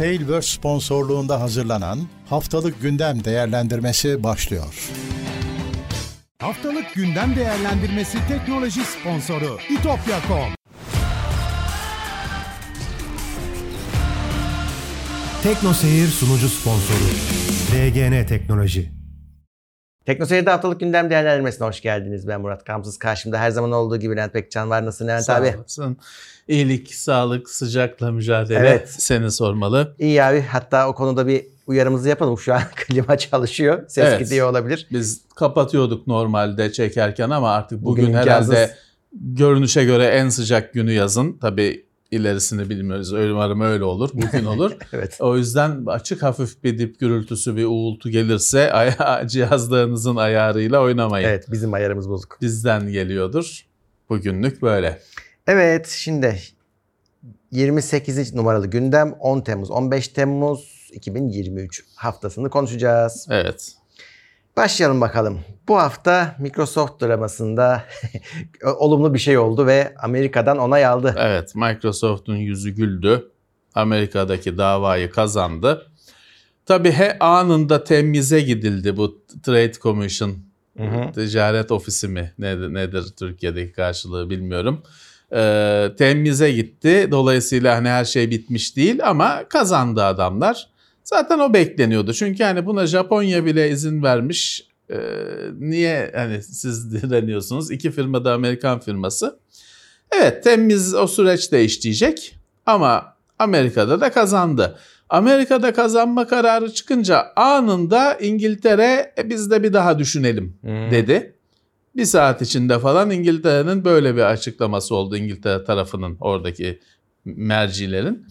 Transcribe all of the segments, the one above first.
Tailverse sponsorluğunda hazırlanan Haftalık Gündem Değerlendirmesi başlıyor. Haftalık gündem değerlendirmesi teknoloji sponsoru itopya.com Tekno Seyir sunucu sponsoru DGN Teknoloji Tekno Seyir'de haftalık gündem değerlendirmesine hoş geldiniz. Ben Murat Kamsız. Karşımda her zaman olduğu gibi Levent Pekcan var. Nasılsın Levent Sağ abi? olasın. İyilik, sağlık, sıcakla mücadele Evet. seni sormalı. İyi abi. Hatta o konuda bir uyarımızı yapalım. Şu an klima çalışıyor. Ses Evet. gidiyor olabilir. Biz kapatıyorduk normalde çekerken ama artık bugün, Bugün herhalde görünüşe göre en sıcak günü yazın. Tabii ilerisini bilmiyoruz. Umarım öyle olur. Bugün olur. Evet. o yüzden açık hafif bir dip gürültüsü, bir uğultu gelirse aya- cihazlarınızın ayarıyla oynamayın. Evet bizim ayarımız bozuk. Bizden geliyordur. Bugünlük böyle. Evet şimdi 28. numaralı gündem 10 Temmuz 15 Temmuz 2023 haftasını konuşacağız. Evet. Başlayalım bakalım. Bu hafta Microsoft dramasında olumlu bir şey oldu ve Amerika'dan onay aldı. Evet, Microsoft'un yüzü güldü. Amerika'daki davayı kazandı. Tabii he anında temize gidildi bu Trade Commission. Hı hı. Ticaret ofisi mi nedir, nedir Türkiye'deki karşılığı bilmiyorum. Ee, temize gitti. Dolayısıyla hani her şey bitmiş değil ama kazandı adamlar. Zaten o bekleniyordu. Çünkü hani buna Japonya bile izin vermiş. Ee, niye hani siz direniyorsunuz? İki firma da Amerikan firması. Evet temiz o süreç değişecek ama Amerika'da da kazandı. Amerika'da kazanma kararı çıkınca anında İngiltere "E, biz de bir daha düşünelim Hmm. dedi. Bir saat içinde falan İngiltere'nin böyle bir açıklaması oldu İngiltere tarafının oradaki mercilerin.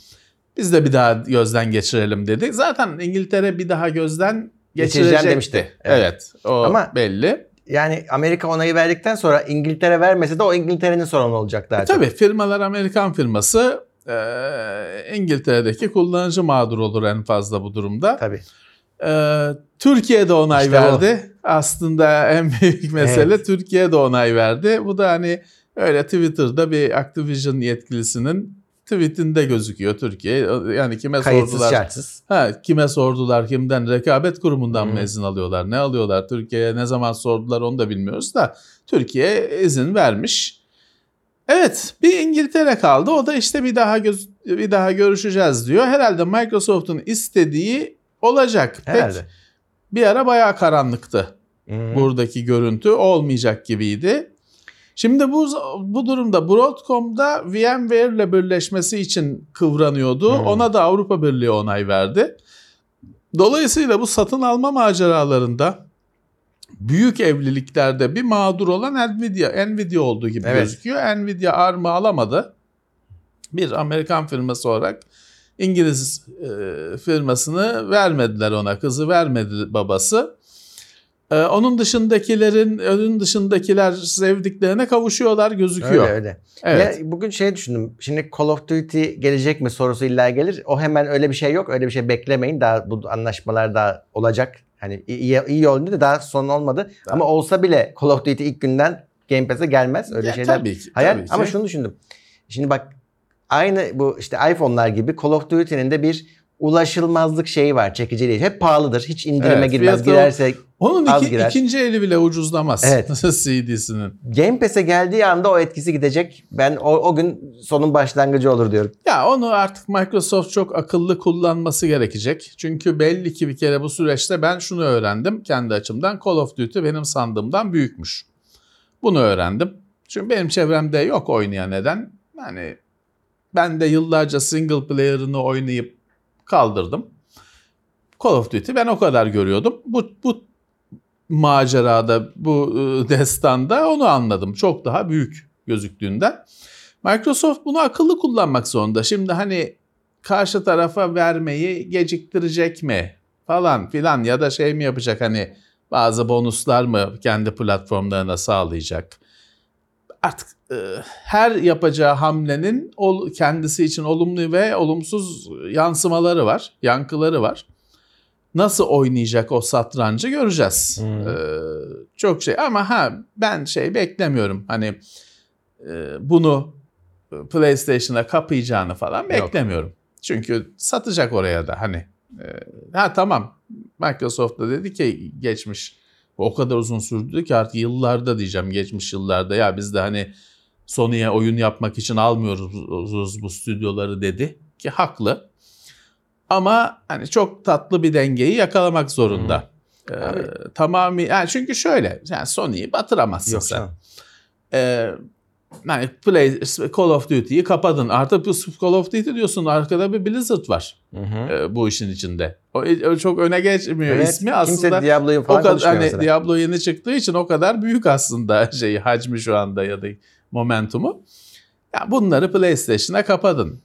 Biz de bir daha gözden geçirelim dedi. Zaten İngiltere bir daha gözden Geçireceğim demişti. Evet. Evet. o Ama- belli. Yani Amerika onayı verdikten sonra İngiltere vermese de o İngiltere'nin sorunu olacak daha E, çok. tabii firmalar Amerikan firması e, İngiltere'deki kullanıcı mağdur olur en fazla bu durumda. Tabii. E, Türkiye'de onay İşte o. verdi. Aslında en büyük mesele Evet. Türkiye'de onay verdi. Bu da hani öyle Twitter'da bir Activision yetkilisinin tweetinde gözüküyor Türkiye. Yani kime Kayıtsız sordular? şartsız. Ha, kime sordular, kimden? Rekabet kurumundan Hı. mı izin alıyorlar? Ne alıyorlar? Türkiye'ye ne zaman sordular onu da bilmiyoruz da Türkiye izin vermiş. Evet, bir İngiltere kaldı. O da işte bir daha göz, bir daha görüşeceğiz diyor. Herhalde Microsoft'un istediği olacak. Pek Herhalde. bir ara bayağı karanlıktı Hmm. buradaki görüntü olmayacak gibiydi. Şimdi bu bu durumda Broadcom'da VMware ile birleşmesi için kıvranıyordu. Hmm. Ona da Avrupa Birliği onay verdi. Dolayısıyla bu satın alma maceralarında büyük evliliklerde bir mağdur olan Nvidia, Nvidia olduğu gibi Evet. gözüküyor. Nvidia ARM'ı alamadı. Bir Amerikan firması olarak İngiliz e, firmasını vermediler ona. Kızı vermedi babası. Ee, onun dışındakilerin, onun dışındakiler sevdiklerine kavuşuyorlar gözüküyor. Öyle öyle. Evet. Ya bugün şey düşündüm. Şimdi Call of Duty gelecek mi sorusu illa gelir. O hemen öyle bir şey yok. Öyle bir şey beklemeyin. Daha bu anlaşmalar daha olacak. Hani iyi, iyi oldu da daha son olmadı. Ama olsa bile Call of Duty ilk günden Game Pass'e gelmez. Öyle Ya şeyler. tabii ki, Hayal. tabii ki. Ama şunu düşündüm. Şimdi bak aynı bu işte iPhone'lar gibi Call of Duty'nin de bir ulaşılmazlık şeyi var. Çekici değil. Hep pahalıdır. Hiç indirime Evet, girmez. Girerse Onun az iki- girer. ikinci eli bile ucuzlamaz. Evet. CD'sinin. Game Pass'e geldiği anda o etkisi gidecek. Ben o, o gün sonun başlangıcı olur diyorum. Ya onu artık Microsoft çok akıllı kullanması gerekecek. Çünkü belli ki bir kere bu süreçte ben şunu öğrendim kendi açımdan. Call of Duty benim sandığımdan büyükmüş. Bunu öğrendim. Çünkü benim çevremde yok oynayan neden. Yani ben de yıllarca single player'ını oynayıp kaldırdım. Call of Duty ben o kadar görüyordum. Bu, bu macerada, bu e, destanda onu anladım. Çok daha büyük gözüktüğünden. Microsoft bunu akıllı kullanmak zorunda. Şimdi hani karşı tarafa vermeyi geciktirecek mi falan filan ya da şey mi yapacak hani bazı bonuslar mı kendi platformlarına sağlayacak? Artık her yapacağı hamlenin kendisi için olumlu ve olumsuz yansımaları var, yankıları var. Nasıl oynayacak o satrancı göreceğiz. Hmm. E, çok şey ama ha ben şey beklemiyorum. Hani e, bunu PlayStation'a kapayacağını falan Yok. beklemiyorum. Çünkü satacak oraya da hani. E, ha tamam Microsoft da dedi ki geçmiş o kadar uzun sürdü ki artık yıllarda diyeceğim geçmiş yıllarda ya biz de hani Sony'ye oyun yapmak için almıyoruz bu stüdyoları dedi ki haklı. Ama hani çok tatlı bir dengeyi yakalamak zorunda. Ee, tamamı yani çünkü şöyle yani Sony'yi batıramazsın Yok sen. canım. Ee, yani Play, Call of Duty'yi kapadın. Artık bu Call of Duty diyorsun arkada bir Blizzard var Hı hı. e, bu işin içinde. O, o çok öne geçmiyor Evet, ismi aslında. Diablo'yu o falan kadar konuşmuyor hani mesela. Diablo yeni çıktığı için o kadar büyük aslında şeyi hacmi şu anda ya da momentumu. Ya bunları PlayStation'a kapadın.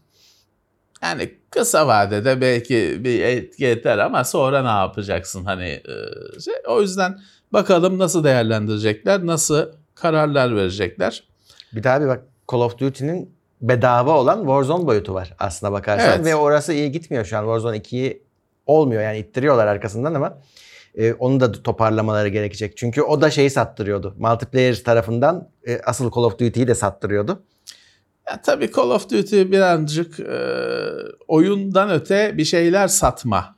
Yani kısa vadede belki bir etki yeter ama sonra ne yapacaksın hani e, şey, o yüzden bakalım nasıl değerlendirecekler, nasıl kararlar verecekler. Bir daha bir bak Call of Duty'nin bedava olan Warzone boyutu var aslına bakarsan. Evet. Ve orası iyi gitmiyor şu an. Warzone 2'yi olmuyor yani ittiriyorlar arkasından ama e, onu da toparlamaları gerekecek. Çünkü o da şeyi sattırıyordu. Multiplayer tarafından e, asıl Call of Duty'yi de sattırıyordu. Ya tabii Call of Duty birazcık e, oyundan öte bir şeyler satma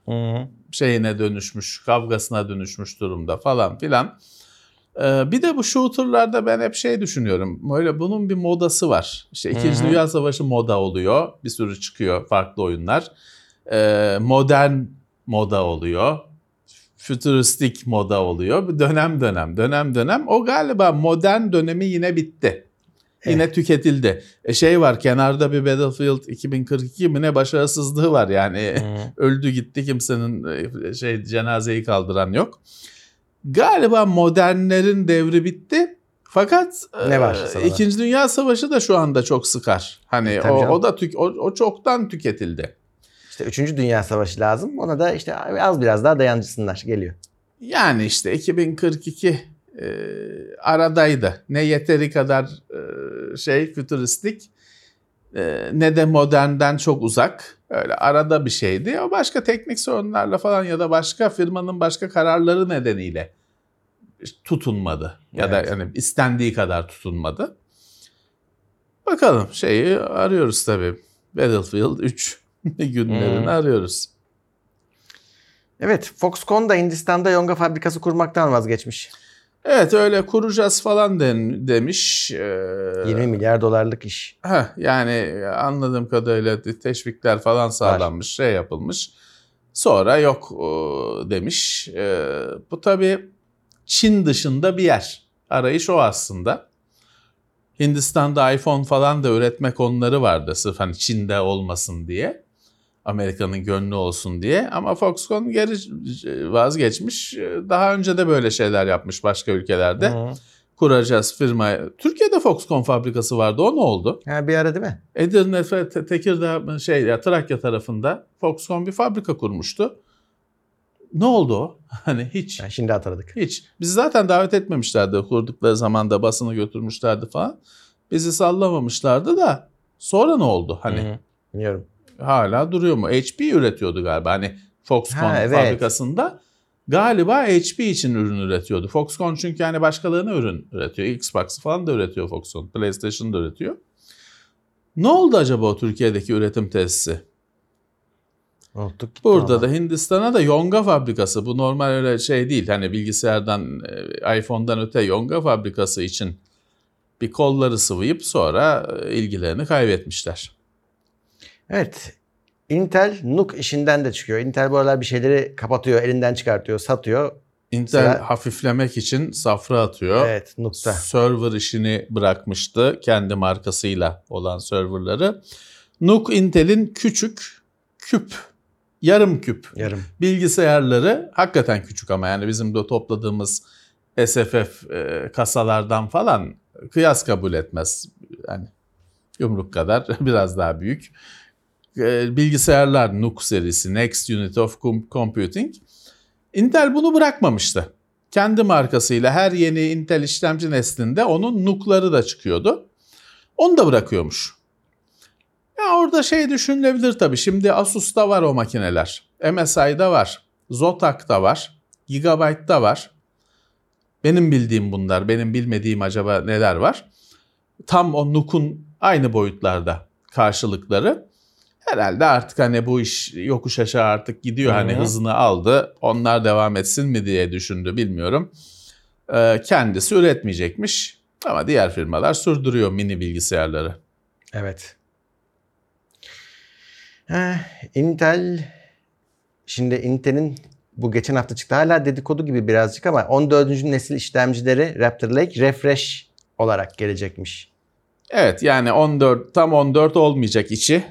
şeyine dönüşmüş, kavgasına dönüşmüş durumda falan filan. Ee, bir de bu shooterlarda ben hep şey düşünüyorum. Böyle bunun bir modası var. İşte İkinci Hı hı. Dünya Savaşı moda oluyor. Bir sürü çıkıyor farklı oyunlar. Ee, modern moda oluyor. Fütüristik moda oluyor. Bir dönem dönem, dönem dönem. O galiba modern dönemi yine bitti. Yine tüketildi. E şey var kenarda bir Battlefield 2042 mi ne başarısızlığı var yani. öldü gitti kimsenin e, şey cenazeyi kaldıran yok. Galiba modernlerin devri bitti. Fakat Ne e, var sırada? İkinci Dünya Savaşı da şu anda çok sıkar. Hani E, o, canım. o da tük, o, o çoktan tüketildi. İşte 3. Dünya Savaşı lazım. Ona da işte az biraz daha dayancısınlar geliyor. Yani işte 2042 e, aradaydı. Ne yeteri kadar e, şey fütüristik e, ne de modernden çok uzak. Öyle arada bir şeydi. O başka teknik sorunlarla falan ya da başka firmanın başka kararları nedeniyle tutunmadı. Ya da Evet. yani istendiği kadar tutunmadı. Bakalım şeyi arıyoruz tabii. Battlefield 3 günlerini Hmm. arıyoruz. Evet Foxconn da Hindistan'da yonga fabrikası kurmaktan vazgeçmiş. Evet öyle kuracağız falan den, demiş. Ee, 20 milyar dolarlık iş. heh, yani anladığım kadarıyla teşvikler falan sağlanmış, şey yapılmış. Sonra yok demiş. Ee, bu tabii Çin dışında bir yer. Arayış o aslında. Hindistan'da iPhone falan da üretme konuları vardı sırf hani Çin'de olmasın diye. Amerika'nın gönlü olsun diye ama Foxconn geri vazgeçmiş. Daha önce de böyle şeyler yapmış başka ülkelerde. Hı. Kuracağız firma. Türkiye'de Foxconn fabrikası vardı. O ne oldu? Ha, bir ara değil mi? Edirne Tekirdağ şey ya Trakya tarafında Foxconn bir fabrika kurmuştu. Ne oldu o? Hani hiç. Ha, şimdi hatırladık. Hiç. Bizi zaten davet etmemişlerdi. Kurdukları zaman da basını götürmüşlerdi falan. Bizi sallamamışlardı da sonra ne oldu? Hani Hı hı. Bilmiyorum. Hala duruyor mu? HP üretiyordu galiba. Hani Foxconn Ha, evet. fabrikasında galiba HP için ürün üretiyordu. Foxconn çünkü yani başkalarına ürün üretiyor. Xbox falan da üretiyor Foxconn. PlayStation da üretiyor. Ne oldu acaba o Türkiye'deki üretim tesisi? Unuttuk Burada ama. da Hindistan'a da Yonga fabrikası. Bu normal öyle şey değil. Hani bilgisayardan, e, iPhone'dan öte Yonga fabrikası için bir kolları sıvayıp sonra e, ilgilerini kaybetmişler. Evet. Intel NUC işinden de çıkıyor. Intel bu aralar bir şeyleri kapatıyor, elinden çıkartıyor, satıyor. Intel Mesela- hafiflemek için safra atıyor. Evet, NUC'ta. Server işini bırakmıştı kendi markasıyla olan serverları. NUC Intel'in küçük küp, yarım küp Yarım. bilgisayarları hakikaten küçük ama yani bizim de topladığımız SFF e, kasalardan falan kıyas kabul etmez. Yani yumruk kadar biraz daha büyük. E, bilgisayarlar NUC serisi Next Unit of Com- Computing. Intel bunu bırakmamıştı. Kendi markasıyla her yeni Intel işlemci neslinde onun NUC'ları da çıkıyordu. Onu da bırakıyormuş. Ya orada şey düşünülebilir tabii. Şimdi Asus'ta var o makineler. MSI'da var. Zotac'ta var. Gigabyte'da var. Benim bildiğim bunlar. Benim bilmediğim acaba neler var? Tam o NUC'un aynı boyutlarda karşılıkları. Herhalde artık hani bu iş yokuş aşağı artık gidiyor. Hani Hı hı. hızını aldı. Onlar devam etsin mi diye düşündü bilmiyorum. Ee, kendisi üretmeyecekmiş. Ama diğer firmalar sürdürüyor mini bilgisayarları. Evet. Eh, Intel şimdi Intel'in bu geçen hafta çıktı hala dedikodu gibi birazcık ama 14. nesil işlemcileri Raptor Lake refresh olarak gelecekmiş. Evet yani 14 tam 14 olmayacak içi.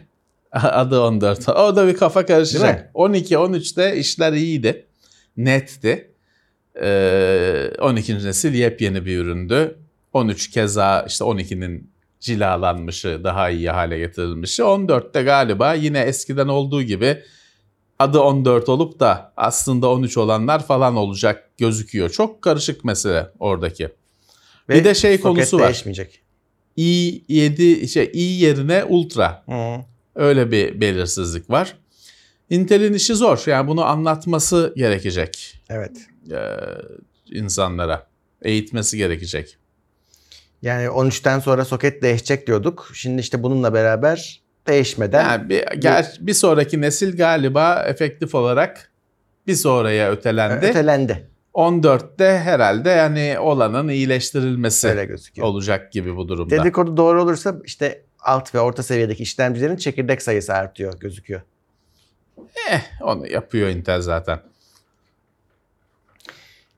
Adı 14. O da bir kafa karışacak. 12 13'te işler iyiydi. Netti. Ee, 12. nesil yepyeni bir üründü. 13 keza işte 12'nin cilalanmışı, daha iyi hale getirilmişi. 14'te galiba yine eskiden olduğu gibi adı 14 olup da aslında 13 olanlar falan olacak gözüküyor. Çok karışık mesele oradaki. Bir de şey konusu var. değişmeyecek. i7 şey i yerine ultra. Hı. Öyle bir belirsizlik var. Intel'in işi zor. Yani bunu anlatması gerekecek Evet. e, insanlara. Eğitmesi gerekecek. Yani 13'ten sonra soket değişecek diyorduk. Şimdi işte bununla beraber değişmeden Yani bir, ger- bir sonraki nesil galiba efektif olarak bir sonraya ötelendi. ötelendi. 14'te herhalde yani olanın iyileştirilmesi olacak gibi bu durumda. Dedikodu doğru olursa işte alt ve orta seviyedeki işlemcilerin çekirdek sayısı artıyor gözüküyor. Eh, onu yapıyor Intel zaten.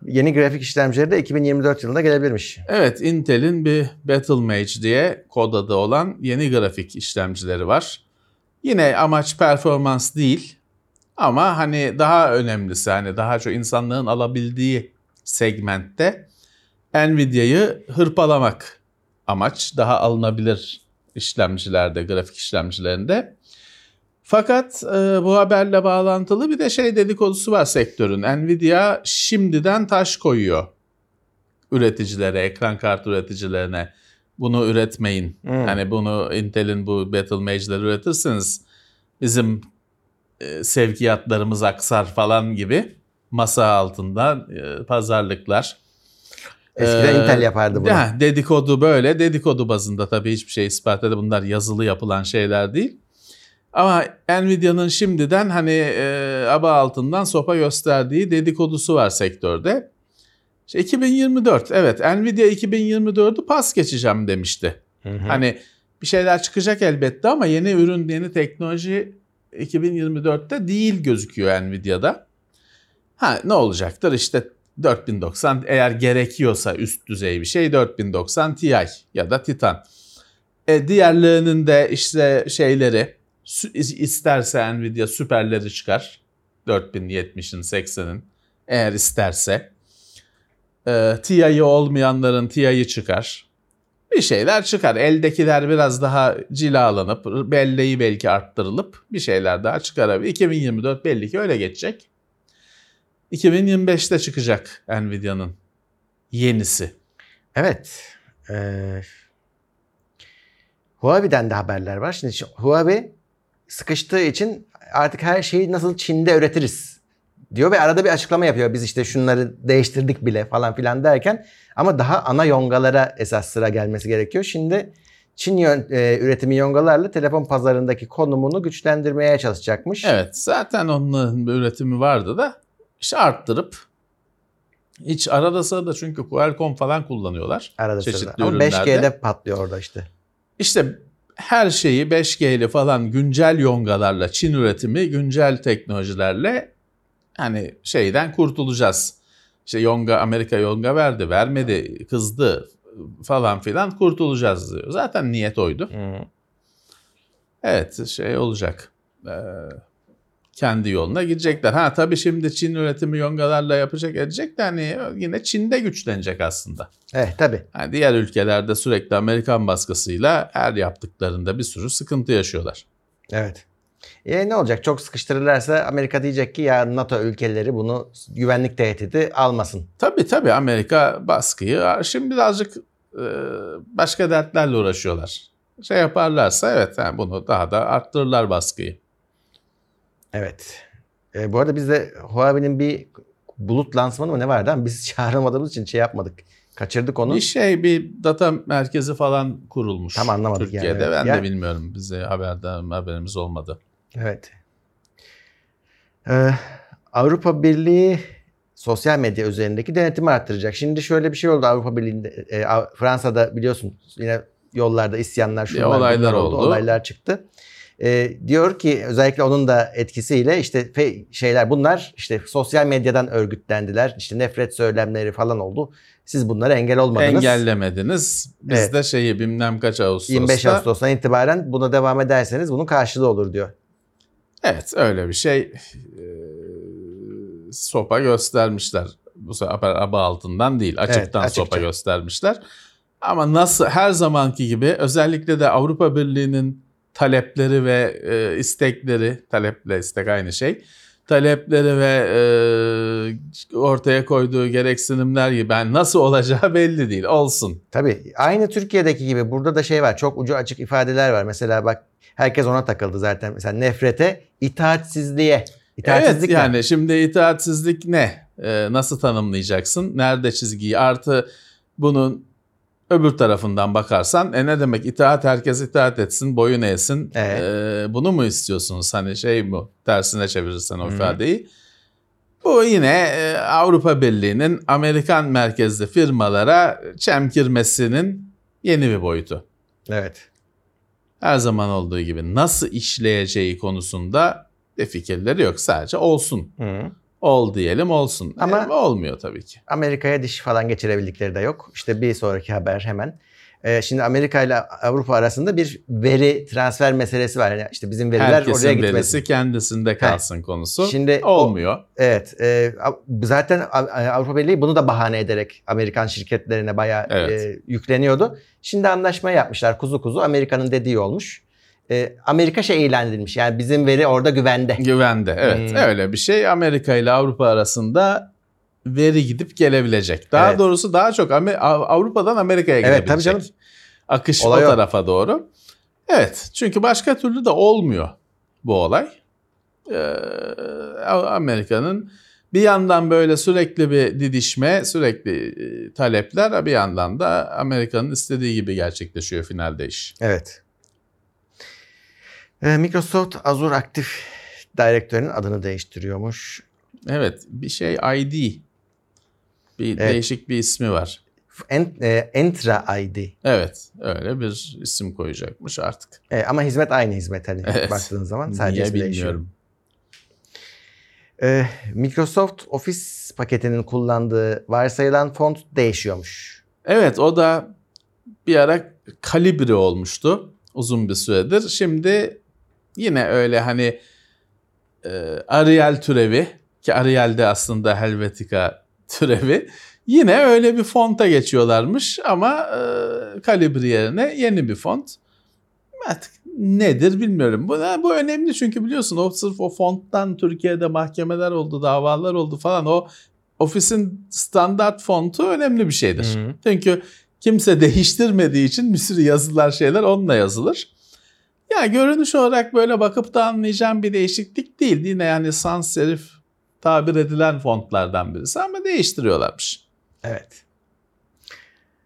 Yeni grafik işlemcileri de 2024 yılında gelebilirmiş. Evet, Intel'in bir Battlemage diye kod adı olan yeni grafik işlemcileri var. Yine amaç performans değil ama hani daha önemlisi hani daha çok insanlığın alabildiği segmentte Nvidia'yı hırpalamak amaç. Daha alınabilir işlemcilerde, grafik işlemcilerinde. Fakat e, bu haberle bağlantılı bir de şey dedikodusu var sektörün. Nvidia şimdiden taş koyuyor üreticilere, ekran kartı üreticilerine bunu üretmeyin. Hmm. Hani bunu Intel'in bu Battlemage'leri üretirseniz bizim e, sevkiyatlarımız aksar falan gibi masa altında e, pazarlıklar. Eskiden Ee, Intel yapardı bunu. Ya, dedikodu böyle. Dedikodu bazında tabii hiçbir şey ispat edildi. Bunlar yazılı yapılan şeyler değil. Ama Nvidia'nın şimdiden hani e, aba altından sopa gösterdiği dedikodusu var sektörde. İşte 2024 evet Nvidia 2024'ü pas geçeceğim demişti. Hı hı. Hani bir şeyler çıkacak elbette ama yeni ürün, yeni teknoloji 2024'te değil gözüküyor Nvidia'da. Ha ne olacaktır işte 4090 eğer gerekiyorsa üst düzey bir şey 4090 Ti ya da Titan. E, diğerlerinin de işte şeyleri isterse Nvidia süperleri çıkar. 4070'in 80'in eğer isterse. E, Ti'yi olmayanların Ti'yi çıkar. Bir şeyler çıkar. Eldekiler biraz daha cilalanıp belleği belki arttırılıp bir şeyler daha çıkarabilir. 2024 belli ki öyle geçecek. 2025'te çıkacak Nvidia'nın yenisi. Evet. Ee, Huawei'den de haberler var. Şimdi Huawei sıkıştığı için artık her şeyi nasıl Çin'de üretiriz diyor ve arada bir açıklama yapıyor. Biz işte şunları değiştirdik bile falan filan derken ama daha ana yongalara esas sıra gelmesi gerekiyor. Şimdi Çin yön- e, üretimi yongalarla telefon pazarındaki konumunu güçlendirmeye çalışacakmış. Evet zaten onun bir üretimi vardı da işte arttırıp hiç arada sırada çünkü Qualcomm falan kullanıyorlar. Arada çeşitli sırada. Ama ürünlerde. 5G'de patlıyor orada işte. İşte her şeyi 5G'li falan güncel yongalarla Çin üretimi güncel teknolojilerle hani şeyden kurtulacağız. İşte yonga Amerika yonga verdi vermedi kızdı falan filan kurtulacağız diyor. Zaten niyet oydu. Hı. Evet şey olacak. Ee, kendi yoluna gidecekler. Ha tabii şimdi Çin üretimi yongalarla yapacak edecek de hani yine Çin'de güçlenecek aslında. Evet tabii. Yani diğer ülkelerde sürekli Amerikan baskısıyla her yaptıklarında bir sürü sıkıntı yaşıyorlar. Evet. E ne olacak? Çok sıkıştırırlarsa Amerika diyecek ki ya NATO ülkeleri bunu güvenlik tehdidi almasın. Tabii tabii Amerika baskıyı şimdi birazcık e, başka dertlerle uğraşıyorlar. Şey yaparlarsa evet yani bunu daha da arttırırlar baskıyı. Evet. E, bu arada bizde Huawei'nin bir bulut lansmanı mı ne vardı ama biz çağrılmadığımız için şey yapmadık. Kaçırdık onu. Bir şey bir data merkezi falan kurulmuş. Tam anlamadık yani, Türkiye'de ben Ya- de bilmiyorum. Bize haberde haberimiz olmadı. Evet. Ee, Avrupa Birliği sosyal medya üzerindeki denetimi arttıracak. Şimdi şöyle bir şey oldu Avrupa Birliği'nde. e, Fransa'da biliyorsun yine yollarda isyanlar, şunlar, olaylar bunlar oldu. Olaylar çıktı. Ee, diyor ki özellikle onun da etkisiyle işte şeyler bunlar işte sosyal medyadan örgütlendiler. İşte nefret söylemleri falan oldu. Siz bunlara engel olmadınız. Engellemediniz. Biz Evet. de şeyi bilmem kaç Ağustos'ta. 25 Ağustos'tan itibaren buna devam ederseniz bunun karşılığı olur diyor. Evet öyle bir şey. Ee, sopa göstermişler. Bu sefer aba altından değil açıktan açıkça. sopa göstermişler. Ama nasıl her zamanki gibi özellikle de Avrupa Birliği'nin talepleri ve e, istekleri, taleple istek aynı şey. Talepleri ve e, ortaya koyduğu gereksinimler gibi ben nasıl olacağı belli değil. Olsun. Tabii aynı Türkiye'deki gibi burada da şey var çok ucu açık ifadeler var. Mesela bak herkes ona takıldı zaten. Mesela nefrete, itaatsizliğe. İtaatsizlik evet ne? yani şimdi itaatsizlik ne? Ee, nasıl tanımlayacaksın? Nerede çizgiyi? Artı bunun öbür tarafından bakarsan e ne demek itaat herkes itaat etsin boyun eğsin. Evet. Ee, bunu mu istiyorsunuz? Hani şey mi tersine çevirirsen o ifadeyi. Bu yine e, Avrupa Birliği'nin Amerikan merkezli firmalara çemkirmesinin yeni bir boyutu. Evet. Her zaman olduğu gibi nasıl işleyeceği konusunda bir fikirleri yok. Sadece olsun. Hı. Ol diyelim olsun. Ama- Ama olmuyor tabii ki. Amerika'ya diş falan geçirebildikleri de yok. İşte bir sonraki haber hemen. Ee, şimdi Amerika ile Avrupa arasında bir veri transfer meselesi var. Yani işte bizim veriler oraya Herkesin gitmesin. verisi kendisinde kalsın konusu. Şimdi o- olmuyor. Evet. e, zaten Avrupa Birliği bunu da bahane ederek Amerikan şirketlerine bayağı Evet. e, yükleniyordu. Şimdi anlaşma yapmışlar kuzu kuzu. Amerika'nın dediği olmuş. E, Amerika şey ilan edilmiş. Yani bizim veri orada güvende. Güvende. Evet. Hmm. Öyle bir şey. Amerika ile Avrupa arasında veri gidip gelebilecek. Daha Evet. doğrusu daha çok Amer- Avrupa'dan Amerika'ya Evet, gidebilecek. tabii canım. Akış Olay o o. tarafa doğru. Evet. Çünkü başka türlü de olmuyor bu olay. Ee, Amerika'nın bir yandan böyle sürekli bir didişme, sürekli e, talepler, bir yandan da Amerika'nın istediği gibi gerçekleşiyor finalde iş. Evet. E, Microsoft Azure Active Directory'nin adını değiştiriyormuş. Evet, bir şey ID. Bir Evet. değişik bir ismi var. En, e, Entra ID. Evet, öyle bir isim koyacakmış artık. E, ama hizmet aynı hizmet hani Evet. baktığın zaman sadece Niye ismi değişiyor. bilmiyorum. E, Microsoft Office paketinin kullandığı varsayılan font değişiyormuş. Evet, o da bir ara Calibri olmuştu uzun bir süredir. Şimdi yine öyle hani e, Arial türevi ki Arial de aslında Helvetica türevi. Yine öyle bir fonta geçiyorlarmış ama e, Calibri yerine yeni bir font. Artık nedir bilmiyorum. Bu, bu önemli çünkü biliyorsun o sırf o fonttan Türkiye'de mahkemeler oldu, davalar oldu falan. O ofisin standart fontu önemli bir şeydir. Hı. Çünkü kimse değiştirmediği için bir sürü yazılar şeyler onunla yazılır. Ya görünüş olarak böyle bakıp da anlayacağım bir değişiklik değil. Yine yani sans serif tabir edilen fontlardan birisi ama değiştiriyorlarmış. Evet.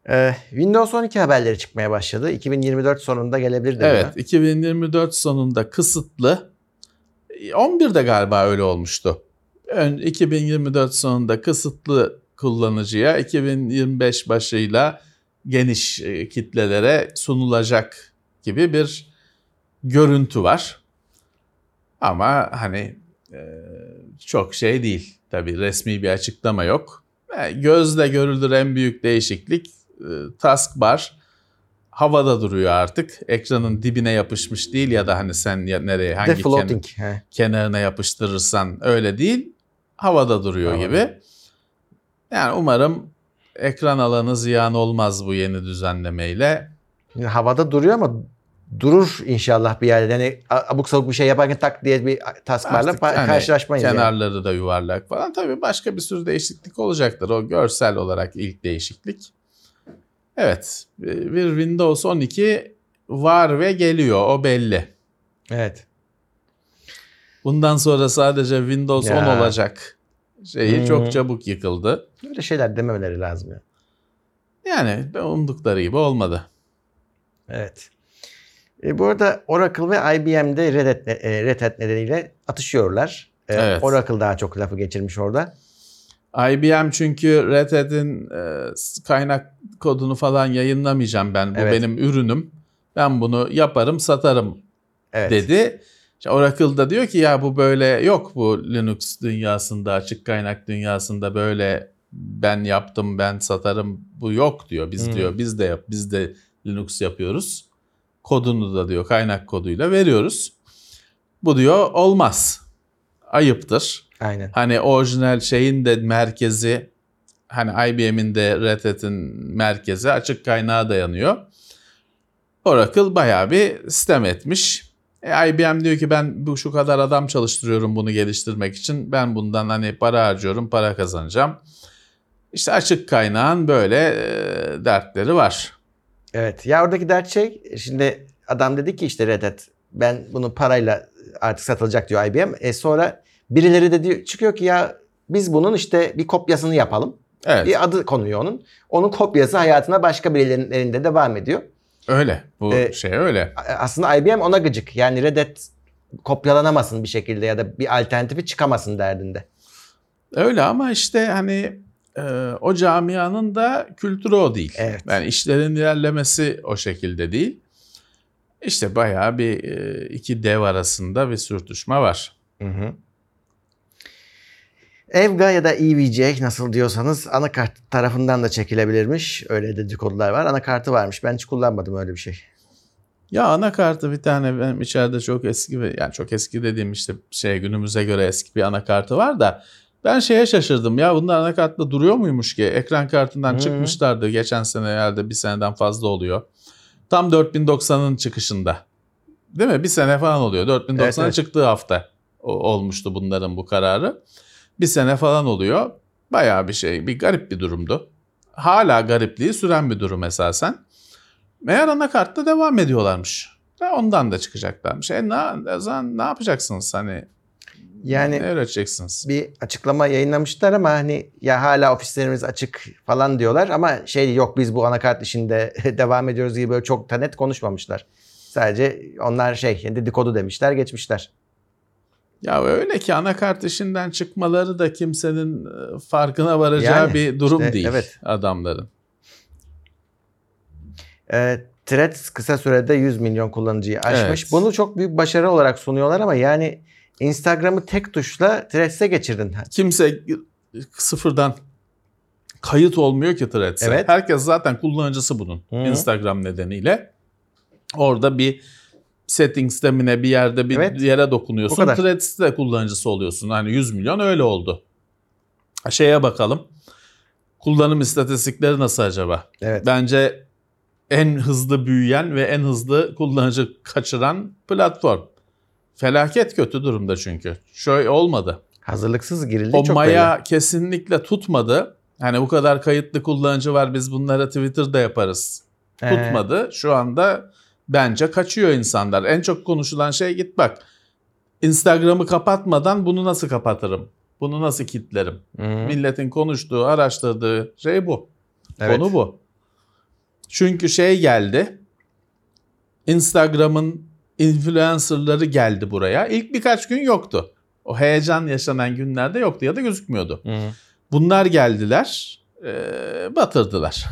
E, Windows 12 haberleri çıkmaya başladı. 2024 sonunda gelebilir dedi. Evet 2024 sonunda kısıtlı 11'de galiba öyle olmuştu. Ön 2024 sonunda kısıtlı kullanıcıya 2025 başıyla geniş e, kitlelere sunulacak gibi bir görüntü var. Ama hani e, çok şey değil. Tabii resmi bir açıklama yok. E, Gözle görülür en büyük değişiklik e, taskbar havada duruyor artık. Ekranın dibine yapışmış değil ya da hani sen ya nereye hangi ken- he. kenarına yapıştırırsan öyle değil. Havada duruyor Havada. gibi. Yani umarım ekran alanı ziyan olmaz bu yeni düzenlemeyle. Havada duruyor ama durur inşallah bir yerde. Yani abuk sabuk bir şey yaparken tak diye bir Artık pa- hani karşılaşmayız. yani. Kenarları da yuvarlak falan. Tabii başka bir sürü değişiklik olacaktır. O görsel olarak ilk değişiklik. Evet. Bir Windows 12 var ve geliyor. O belli. Evet. Bundan sonra sadece Windows Ya. 10 olacak şeyi Hmm. çok çabuk yıkıldı. Böyle şeyler dememeleri lazım ya. Yani umdukları gibi olmadı. Evet. E, bu arada Oracle ve IBM'de Red Hat, e, Red Hat nedeniyle atışıyorlar. E, Evet. Oracle daha çok lafı geçirmiş orada. IBM çünkü Red Hat'in e, kaynak kodunu falan yayınlamayacağım ben. Bu Evet. benim ürünüm. Ben bunu yaparım, satarım Evet. dedi. İşte Oracle da diyor ki ya bu böyle yok bu Linux dünyasında, açık kaynak dünyasında böyle ben yaptım, ben satarım bu yok diyor. Biz Hmm. diyor biz de yap, biz de Linux yapıyoruz. Kodunu da diyor kaynak koduyla veriyoruz. Bu diyor olmaz. Ayıptır. Aynen. Hani orijinal şeyin de merkezi hani IBM'in de Red Hat'in merkezi açık kaynağa dayanıyor. Oracle bayağı bir sistem etmiş. E, IBM diyor ki ben bu şu kadar adam çalıştırıyorum bunu geliştirmek için. Ben bundan hani para harcıyorum, para kazanacağım. İşte açık kaynağın böyle e, dertleri var. Evet. Ya oradaki dert şey şimdi adam dedi ki işte Red Hat ben bunu parayla artık satılacak diyor IBM. E sonra birileri de diyor, çıkıyor ki ya biz bunun işte bir kopyasını yapalım. Evet, Bir adı konuyor onun. Onun kopyası hayatına başka birilerinin elinde devam ediyor. öyle. Bu E, şey öyle. Aslında IBM ona gıcık. Yani Red Hat kopyalanamasın bir şekilde ya da bir alternatifi çıkamasın derdinde. Öyle ama işte hani e, o camianın da kültürü o değil. Evet. Yani işlerin ilerlemesi o şekilde değil. İşte bayağı bir e, iki dev arasında bir sürtüşme var. Hı hı. Evga ya da EVGA nasıl diyorsanız anakart tarafından da çekilebilirmiş. Öyle dedikodular var. Anakartı varmış. Ben hiç kullanmadım öyle bir şey. Ya anakartı bir tane benim içeride çok eski bir yani çok eski dediğim işte şey günümüze göre eski bir anakartı var da ben şeye şaşırdım ya bunlar anakartla duruyor muymuş ki ekran kartından Hı. çıkmışlardı geçen sene herhalde bir seneden fazla oluyor. Tam 4090'ın çıkışında. Değil mi? Bir sene falan oluyor. 4090'ın Evet, evet. çıktığı hafta olmuştu bunların bu kararı. Bir sene falan oluyor. Bayağı bir şey, bir garip bir durumdu. Hala garipliği süren bir durum esasen. Meğer anakartta devam ediyorlarmış. Ondan da çıkacaklarmış. E ne, ne yapacaksınız hani? Yani ne öğreteceksiniz? bir açıklama yayınlamışlar ama hani ya hala ofislerimiz açık falan diyorlar ama şey yok biz bu anakart işinde devam ediyoruz gibi böyle çok da net konuşmamışlar. Sadece onlar şey dedikodu demişler geçmişler. Ya öyle ki anakart işinden çıkmaları da kimsenin e, farkına varacağı Yani, bir durum işte, değil evet. adamların. E, Threads kısa sürede 100 milyon kullanıcıyı aşmış. Evet. Bunu çok büyük başarı olarak sunuyorlar ama yani Instagram'ı tek tuşla Threads'e geçirdin. Kimse sıfırdan kayıt olmuyor ki Threads'e. Evet. Herkes zaten kullanıcısı bunun Hı. Instagram nedeniyle. Orada bir settings'te mi ne bir yerde bir Evet. yere dokunuyorsun. Threads'te kullanıcısı oluyorsun. Hani 100 milyon öyle oldu. Şeye bakalım. Kullanım istatistikleri nasıl acaba? Evet. Bence en hızlı büyüyen ve en hızlı kullanıcı kaçıran platform. Felaket kötü durumda çünkü. Şöyle olmadı. Hazırlıksız girildi O çok maya kesinlikle tutmadı. Hani bu kadar kayıtlı kullanıcı var biz bunlara Twitter'da yaparız. belli. Ee, Tutmadı. Şu anda bence kaçıyor insanlar. En çok konuşulan şey git bak. Instagram'ı kapatmadan bunu nasıl kapatırım? Bunu nasıl kilitlerim? hı hı. Milletin konuştuğu, araştırdığı şey bu. Evet. Konu bu. Çünkü şey geldi. Instagram'ın influencerları geldi buraya. İlk birkaç gün yoktu. O heyecan yaşanan günlerde yoktu ya da gözükmüyordu. Hı hı. Bunlar geldiler, eee, batırdılar.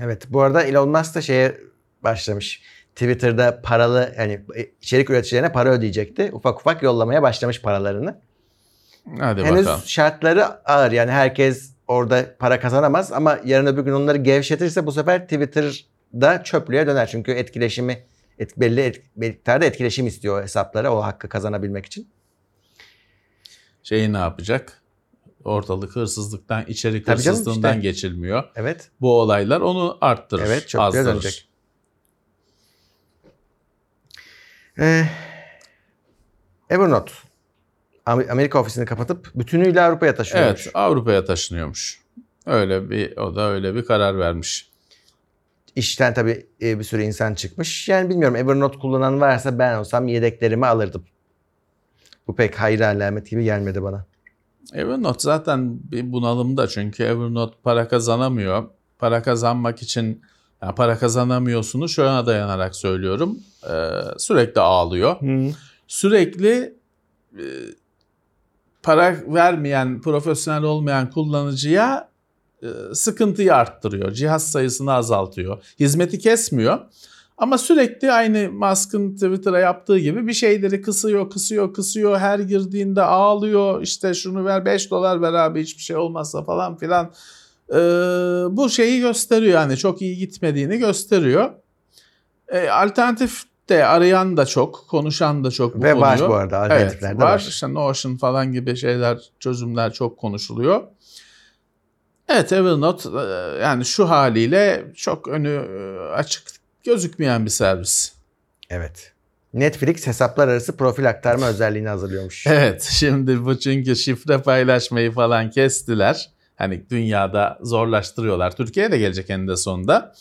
Evet. Bu arada Elon Musk da şeye başlamış. Twitter'da paralı yani içerik üreticilerine para ödeyecekti. Ufak ufak yollamaya başlamış paralarını. Hadi Henüz bakalım. şartları ağır. Yani herkes orada para kazanamaz ama yarın öbür gün onları gevşetirse bu sefer Twitter'da çöplüğe döner. Çünkü etkileşimi et, belli et, miktarda etkileşim istiyor hesaplara o hakkı kazanabilmek için. Şeyi ne yapacak? Ortalık hırsızlıktan, içerik Tabii canım, hırsızlığından işte. geçilmiyor. Evet. Bu olaylar onu arttırır, Evet, çöplüğe azdırır. dönecek. Ee, Evernote. Am- Amerika ofisini kapatıp bütünüyle Avrupa'ya taşıyormuş. Evet, Avrupa'ya taşınıyormuş. Öyle bir o da öyle bir karar vermiş. İşten tabii e, bir sürü insan çıkmış. Yani bilmiyorum Evernote kullanan varsa ben olsam yedeklerimi alırdım. Bu pek hayır alamet gibi gelmedi bana. Evernote zaten bir bunalımda çünkü Evernote para kazanamıyor. Para kazanmak için Yani para kazanamıyorsunuz. Şuna dayanarak söylüyorum. Ee, sürekli ağlıyor. Sürekli e, para vermeyen, profesyonel olmayan kullanıcıya sıkıntıyı arttırıyor. Cihaz sayısını azaltıyor. Hizmeti kesmiyor. Ama sürekli aynı Musk'ın Twitter'a yaptığı gibi bir şeyleri kısıyor, kısıyor, kısıyor. Her girdiğinde ağlıyor. İşte şunu ver 5 dolar ver abi hiçbir şey olmazsa falan filan. Ee, bu şeyi gösteriyor yani çok iyi gitmediğini gösteriyor. Ee, alternatif de arayan da çok, konuşan da çok bu Ve var bu arada Evet, alternatifler de var. var. İşte Notion falan gibi şeyler, çözümler çok konuşuluyor. Evet Evernote yani şu haliyle çok önü e, açık gözükmeyen bir servis. Evet. Netflix hesaplar arası profil aktarma özelliğini hazırlıyormuş. Evet şimdi bu çünkü şifre paylaşmayı falan kestiler. Hani dünyada zorlaştırıyorlar. Türkiye'ye de gelecek eninde sonunda.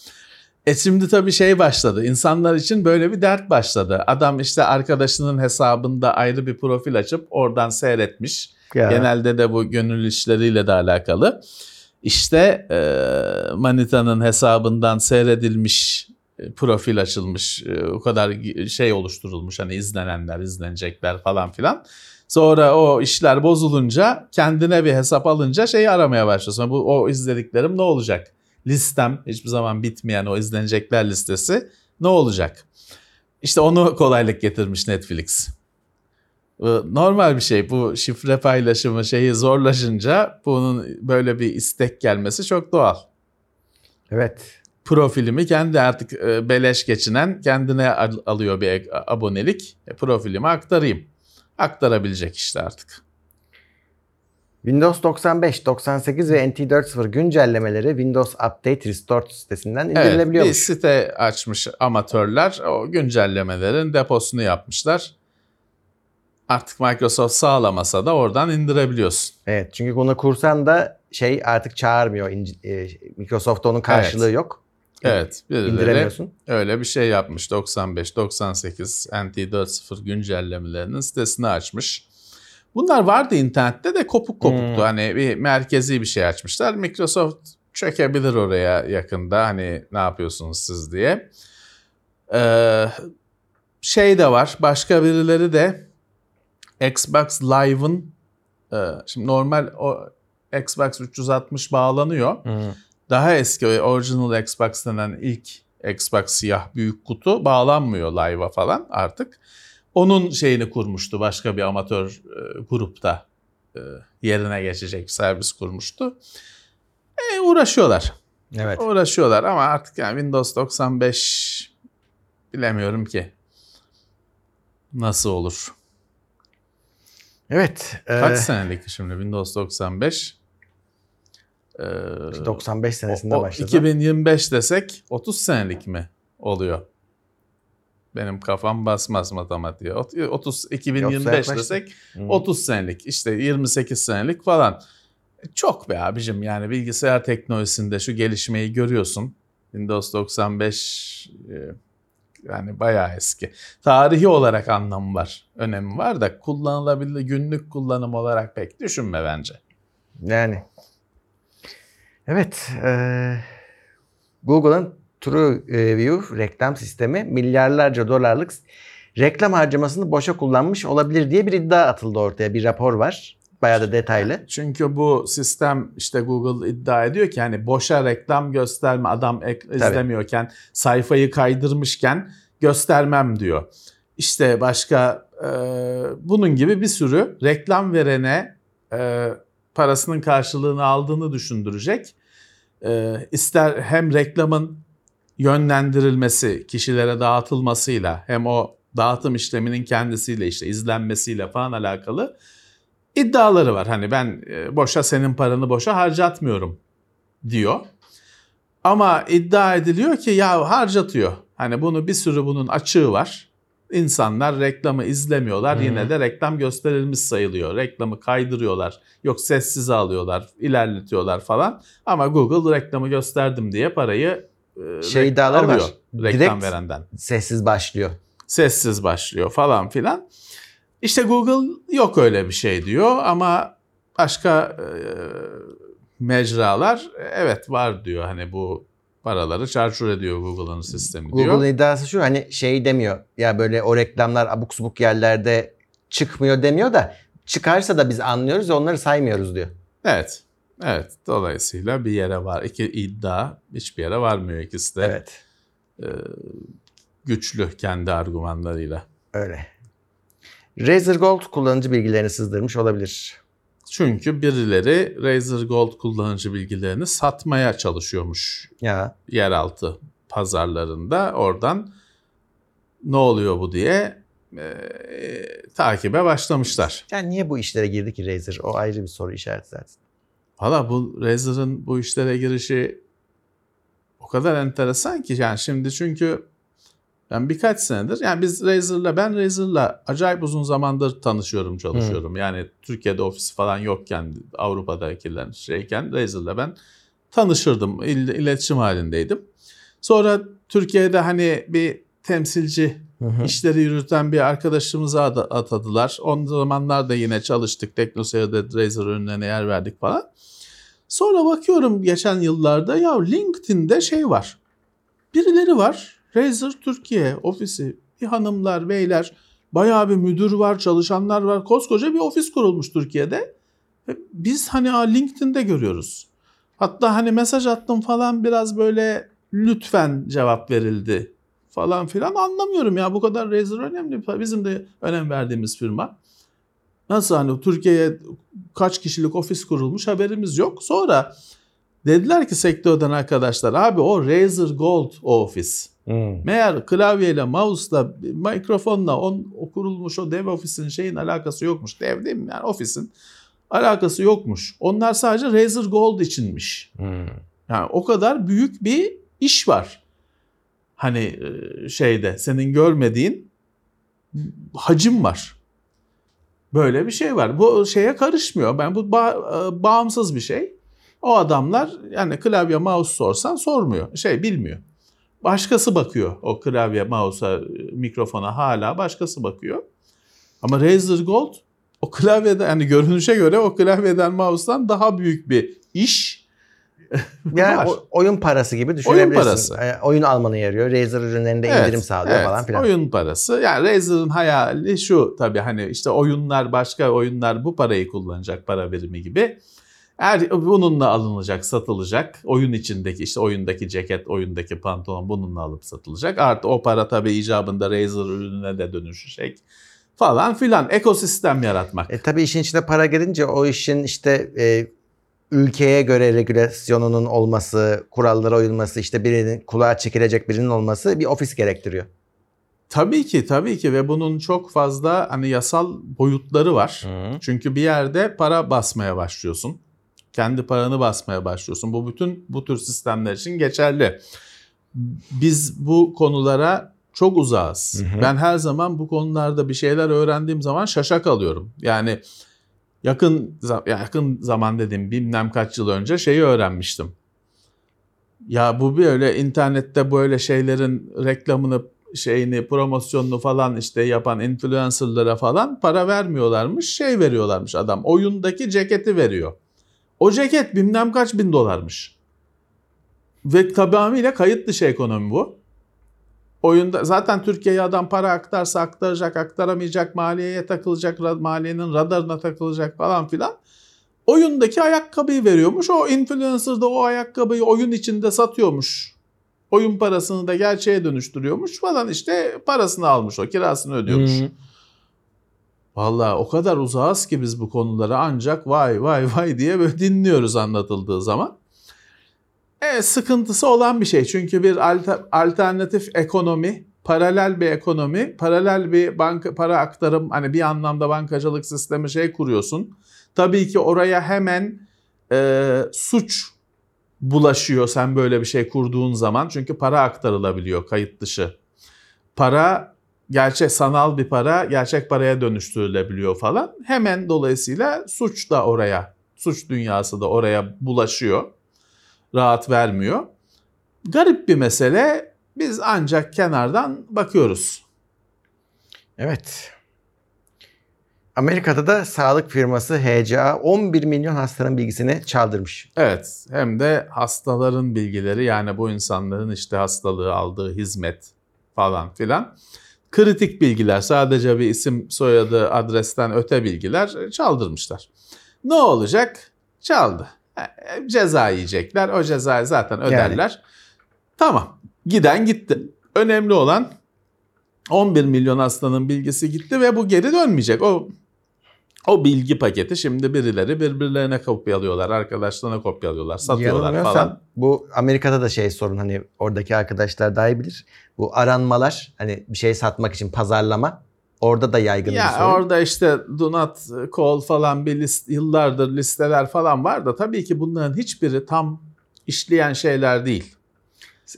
E şimdi tabii şey başladı. İnsanlar için böyle bir dert başladı. Adam işte arkadaşının hesabında ayrı bir profil açıp oradan seyretmiş. Ya. Genelde de bu gönül işleriyle de alakalı. İşte e, Manita'nın hesabından seyredilmiş e, profil açılmış. E, o kadar şey oluşturulmuş hani izlenenler, izlenecekler falan filan. Sonra o işler bozulunca kendine bir hesap alınca şeyi aramaya başlıyorsun. Bu o izlediklerim ne olacak? Listem hiçbir zaman bitmeyen o izlenecekler listesi ne olacak? İşte onu kolaylık getirmiş Netflix. Normal bir şey. Bu şifre paylaşımı şeyi zorlaşınca bunun böyle bir istek gelmesi çok doğal. Evet. Profilimi kendi artık e, beleş geçinen kendine al- alıyor bir abonelik. E, profilimi aktarayım. Aktarabilecek işte artık. Windows 95, 98 ve NT 4.0 güncellemeleri Windows Update Restored sitesinden Evet, indirilebiliyormuş. bir site açmış amatörler. O güncellemelerin deposunu yapmışlar. Artık Microsoft sağlamasa da oradan indirebiliyorsun. Evet çünkü bunu kursan da şey artık çağırmıyor. E, Microsoft'ta onun karşılığı yok. Evet, birileri İndiremiyorsun. öyle bir şey yapmış. 95, 98 NT 4.0 güncellemelerinin sitesini açmış. Bunlar vardı internette de kopuk kopuktu. Hmm. Hani bir merkezi bir şey açmışlar. Microsoft çökebilir oraya yakında. Hani ne yapıyorsunuz siz diye. Ee, şey de var. Başka birileri de Xbox Live'ın e, şimdi normal o Xbox 360 bağlanıyor. Daha eski original Xbox denen ilk Xbox siyah büyük kutu bağlanmıyor live'a falan artık. Onun şeyini kurmuştu başka bir amatör e, grupta e, yerine geçecek servis kurmuştu. E, uğraşıyorlar. Evet. Uğraşıyorlar ama artık yani Windows 95 bilemiyorum ki nasıl olur. Evet. e, Kaç senelik şimdi Windows 95? Ee, 95 senesinde o- o başladı. 2025 desek 30 senelik mi oluyor? Benim kafam basmaz matematiğe. Ot- 30 2025 yaklaştı. desek Hı. 30 senelik işte 28 senelik falan. E, Çok be abicim yani bilgisayar teknolojisinde şu gelişmeyi görüyorsun. Windows 95 e, yani bayağı eski. Tarihi olarak anlamı var, önemi var da kullanılabilir günlük kullanım olarak pek düşünme bence. Yani. Evet. e, Google'ın TrueView reklam sistemi milyarlarca dolarlık reklam harcamasını boşa kullanmış olabilir diye bir iddia atıldı ortaya. Bir rapor var. Bayağı da detaylı. Çünkü bu sistem işte Google iddia ediyor ki hani boşa reklam gösterme adam ek- izlemiyorken sayfayı kaydırmışken göstermem diyor. İşte başka e, bunun gibi bir sürü reklam verene e, parasının karşılığını aldığını düşündürecek. E, ister hem reklamın yönlendirilmesi, kişilere dağıtılmasıyla hem o dağıtım işleminin kendisiyle işte izlenmesiyle falan alakalı iddiaları var. Hani ben e, boşa senin paranı boşa harcatmıyorum diyor. Ama iddia ediliyor ki ya harcatıyor. Hani bunu bir sürü bunun açığı var. İnsanlar reklamı izlemiyorlar. Hı. Yine de reklam gösterilmiş sayılıyor. Reklamı kaydırıyorlar. Yok sessize alıyorlar, ilerletiyorlar falan. Ama Google reklamı gösterdim diye parayı e, Şey var. alıyor reklam Direkt- verenden Sessiz başlıyor. sessiz başlıyor falan filan. İşte Google yok öyle bir şey diyor ama başka e, mecralar e, evet var diyor hani bu Paraları çarçur ediyor Google'ın sistemi diyor. Google'ın iddiası şu hani şey demiyor. Ya böyle o reklamlar abuk subuk yerlerde çıkmıyor demiyor da çıkarsa da biz anlıyoruz onları saymıyoruz diyor. Evet. Evet. Dolayısıyla bir yere var. İki iddia hiçbir yere varmıyor ikisi de. Evet. Güçlü kendi argümanlarıyla. Öyle. Razer Gold kullanıcı bilgilerini sızdırmış olabilir. Çünkü birileri Razer Gold kullanıcı bilgilerini satmaya çalışıyormuş Ya yeraltı pazarlarında. Oradan ne oluyor bu diye e, takibe başlamışlar. yani niye bu işlere girdi ki Razer? O ayrı bir soru işareti zaten. Valla bu Razer'ın bu işlere girişi o kadar enteresan ki yani şimdi çünkü ben birkaç senedir yani biz Razer'la ben Razer'la acayip uzun zamandır tanışıyorum çalışıyorum. Yani Türkiye'de ofisi falan yokken Avrupa'dakiler şeyken Razer'la ben tanışırdım il- iletişim halindeydim. Sonra Türkiye'de hani bir temsilci işleri yürüten bir arkadaşımıza ad- atadılar. O zamanlar da yine çalıştık. Teknoseyir'de Razer ürünlerine yer verdik falan. Sonra bakıyorum geçen yıllarda ya LinkedIn'de şey var. Birileri var. Razer Türkiye ofisi. Bir hanımlar, beyler. Bayağı bir müdür var, çalışanlar var. Koskoca bir ofis kurulmuş Türkiye'de. Biz hani LinkedIn'de görüyoruz. Hatta hani mesaj attım falan biraz böyle lütfen cevap verildi falan filan anlamıyorum ya bu kadar Razer önemli. Bizim de önem verdiğimiz firma. Nasıl hani Türkiye'ye kaç kişilik ofis kurulmuş haberimiz yok. Sonra dediler ki sektörden arkadaşlar abi o Razer Gold o ofis. Meğer klavyeyle, mouse'la, mikrofonla on, o kurulmuş o dev ofisin şeyin alakası yokmuş. Dev değil mi? Yani ofisin alakası yokmuş. Onlar sadece Razer Gold içinmiş. Yani o kadar büyük bir iş var. Hani e, şeyde senin görmediğin hacim var. Böyle bir şey var. Bu şeye karışmıyor. Ben bu ba- e, bağımsız bir şey. O adamlar yani klavye mouse sorsan sormuyor. Şey bilmiyor. Başkası bakıyor o klavye mouse'a, mikrofona hala başkası bakıyor. Ama Razer Gold o klavyeden yani görünüşe göre o klavyeden mouse'dan daha büyük bir iş Yani var. o- oyun parası gibi düşünebilirsin. parası. E, oyun almanı yarıyor. Razer ürünlerinde indirim sağlıyor evet, falan filan. Oyun parası. Yani Razer'ın hayali şu tabii hani işte oyunlar başka oyunlar bu parayı kullanacak para birimi gibi. Eğer bununla alınacak, satılacak. Oyun içindeki işte oyundaki ceket, oyundaki pantolon bununla alıp satılacak. Artı o para tabii icabında Razer ürününe de dönüşecek falan filan. Ekosistem yaratmak. E, tabii işin içine para girince o işin işte e, ülkeye göre regülasyonunun olması, kurallara uyulması, işte birinin kulağa çekilecek birinin olması bir ofis gerektiriyor. Tabii ki tabii ki ve bunun çok fazla hani yasal boyutları var. Çünkü bir yerde para basmaya başlıyorsun. Kendi paranı basmaya başlıyorsun. Bu bütün bu tür sistemler için geçerli. Biz bu konulara çok uzağız. Hı hı. Ben her zaman bu konularda bir şeyler öğrendiğim zaman şaşa kalıyorum. Yani yakın yakın zaman dedim bilmem kaç yıl önce şeyi öğrenmiştim. Ya bu böyle internette böyle şeylerin reklamını şeyini promosyonunu falan işte yapan influencerlara falan para vermiyorlarmış. Şey veriyorlarmış adam. Oyundaki ceketi veriyor. O ceket bilmem kaç bin dolarmış. Ve tamamıyla kayıt dışı ekonomi bu. Oyunda zaten Türkiye'ye adam para aktarsa aktaracak, aktaramayacak, maliyeye takılacak, maliyenin radarına takılacak falan filan. Oyundaki ayakkabıyı veriyormuş. O influencer da o ayakkabıyı oyun içinde satıyormuş. Oyun parasını da gerçeğe dönüştürüyormuş falan işte parasını almış o kirasını ödüyormuş. Vallahi o kadar uzağız ki biz bu konulara ancak vay vay vay diye böyle dinliyoruz anlatıldığı zaman. E, sıkıntısı olan bir şey çünkü bir alter- alternatif ekonomi, paralel bir ekonomi, paralel bir banka para aktarım hani bir anlamda bankacılık sistemi şey kuruyorsun. Tabii ki oraya hemen e, suç bulaşıyor sen böyle bir şey kurduğun zaman çünkü para aktarılabiliyor kayıt dışı. Para gerçek sanal bir para gerçek paraya dönüştürülebiliyor falan. Hemen dolayısıyla suç da oraya, suç dünyası da oraya bulaşıyor. Rahat vermiyor. Garip bir mesele. Biz ancak kenardan bakıyoruz. Evet. Amerika'da da sağlık firması HCA 11 milyon hastanın bilgisini çaldırmış. Evet hem de hastaların bilgileri yani bu insanların işte hastalığı aldığı hizmet falan filan. Kritik bilgiler sadece bir isim soyadı adresten öte bilgiler çaldırmışlar. Ne olacak? Çaldı. E, Ceza yiyecekler. O cezayı zaten öderler. Tamam. Giden gitti. Önemli olan 11 milyon hastanın bilgisi gitti ve bu geri dönmeyecek. O o bilgi paketi şimdi birileri birbirlerine kopyalıyorlar, arkadaşlarına kopyalıyorlar, satıyorlar falan. Bu Amerika'da da şey sorun hani oradaki arkadaşlar daha iyi bilir. Bu aranmalar hani bir şey satmak için pazarlama orada da yaygın bir Ya sorun. orada işte do not call falan bir list, yıllardır listeler falan var da tabii ki bunların hiçbiri tam işleyen şeyler değil.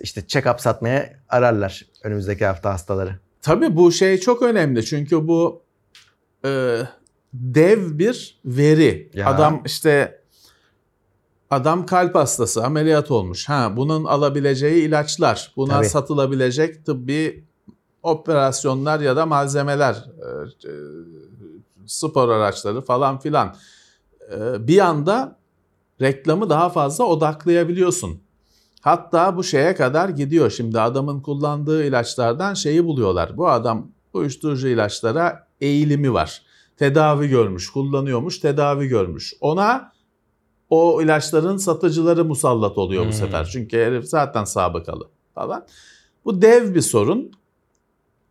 İşte check-up satmaya ararlar önümüzdeki hafta hastaları. Tabii bu şey çok önemli çünkü bu e, dev bir veri. Ya. Adam işte adam kalp hastası ameliyat olmuş. Ha bunun alabileceği ilaçlar, buna Tabii. satılabilecek tıbbi operasyonlar ya da malzemeler, e, e, spor araçları falan filan. E, bir anda reklamı daha fazla odaklayabiliyorsun. Hatta bu şeye kadar gidiyor. Şimdi adamın kullandığı ilaçlardan şeyi buluyorlar. Bu adam uyuşturucu ilaçlara eğilimi var. Tedavi görmüş, kullanıyormuş, tedavi görmüş. Ona o ilaçların satıcıları musallat oluyor bu Hmm. sefer. Çünkü herif zaten sabıkalı falan. Bu dev bir sorun.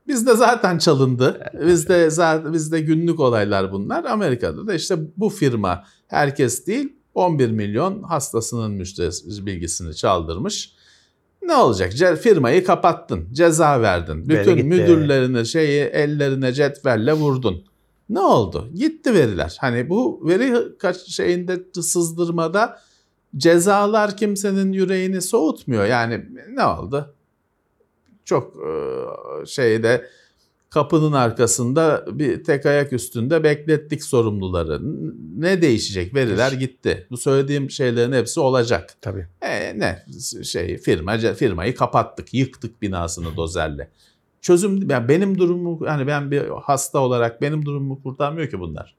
Bizde zaten çalındı. Bizde zaten bizde günlük olaylar bunlar. Amerika'da da işte bu firma herkes değil 11 milyon hastasının müşteri bilgisini çaldırmış. Ne olacak? Ce- firmayı kapattın, ceza verdin. Bütün müdürlerini şeyi ellerine cetvelle vurdun. Ne oldu? Gitti veriler. Hani bu veri kaç şeyinde sızdırmada cezalar kimsenin yüreğini soğutmuyor. Yani ne oldu? Çok e, şeyde kapının arkasında bir tek ayak üstünde beklettik sorumluları. Ne değişecek? Veriler gitti. Bu söylediğim şeylerin hepsi olacak. Tabii. E, ne şey firma firmayı kapattık, yıktık binasını dozerle. Çözüm yani benim durumumu yani ben bir hasta olarak benim durumumu kurtarmıyor ki bunlar.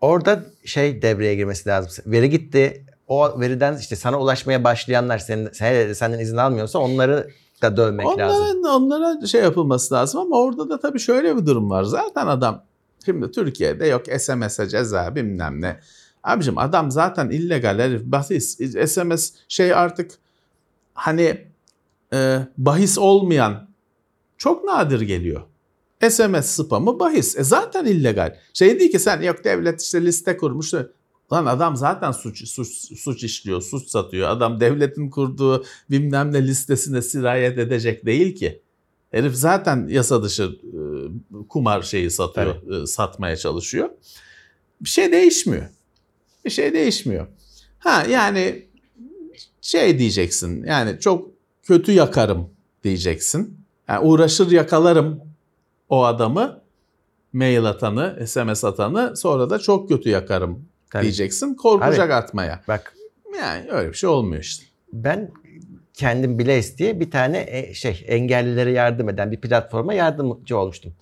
Orada şey devreye girmesi lazım. Veri gitti. O veriden işte sana ulaşmaya başlayanlar senin, sen- senden izin almıyorsa onları da dövmek lazım. Onlara, onlara şey yapılması lazım ama orada da tabii şöyle bir durum var. Zaten adam şimdi Türkiye'de yok SMS'e ceza bilmem ne. Abicim adam zaten illegal herif bahis. SMS şey artık hani e, bahis olmayan çok nadir geliyor. SMS spamı bahis. E zaten illegal. Şey değil ki sen yok devlet işte liste kurmuş. Lan adam zaten suç, suç, suç işliyor, suç satıyor. Adam devletin kurduğu bilmem ne listesine sirayet edecek değil ki. Herif zaten yasa dışı e, kumar şeyi satıyor, e, satmaya çalışıyor. Bir şey değişmiyor. Bir şey değişmiyor. Ha yani şey diyeceksin. Yani çok kötü yakarım diyeceksin. Yani uğraşır yakalarım o adamı, mail atanı, SMS atanı sonra da çok kötü yakarım Tabii. diyeceksin. Korkacak atmaya. Bak Yani öyle bir şey olmuyor işte. ben kendim Blaze diye bir tane e, şey engellilere yardım eden bir platforma yardımcı olmuştum.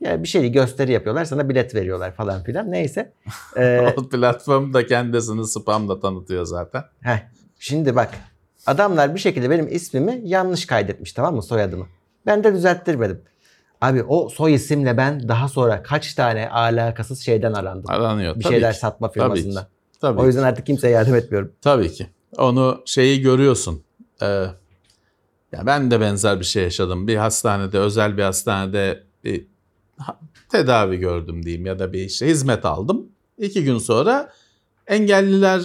Yani bir şeyi gösteri yapıyorlar sana bilet veriyorlar falan filan neyse. Ee, O platform da kendisini spamla tanıtıyor zaten. heh, şimdi bak adamlar bir şekilde benim ismimi yanlış kaydetmiş tamam mı soyadımı. Ben de düzelttirmedim. Abi o soy isimle ben daha sonra kaç tane alakasız şeyden arandım. Aranıyor. bir tabii şeyler ki. satma Tabii ki. firmasından. Tabii O ki. yüzden artık kimseye yardım etmiyorum. Tabii ki. Onu şeyi görüyorsun. Ee, ya ben de benzer bir şey yaşadım. Bir hastanede, özel bir hastanede bir tedavi gördüm diyeyim ya da bir işte hizmet aldım. İki gün sonra engelliler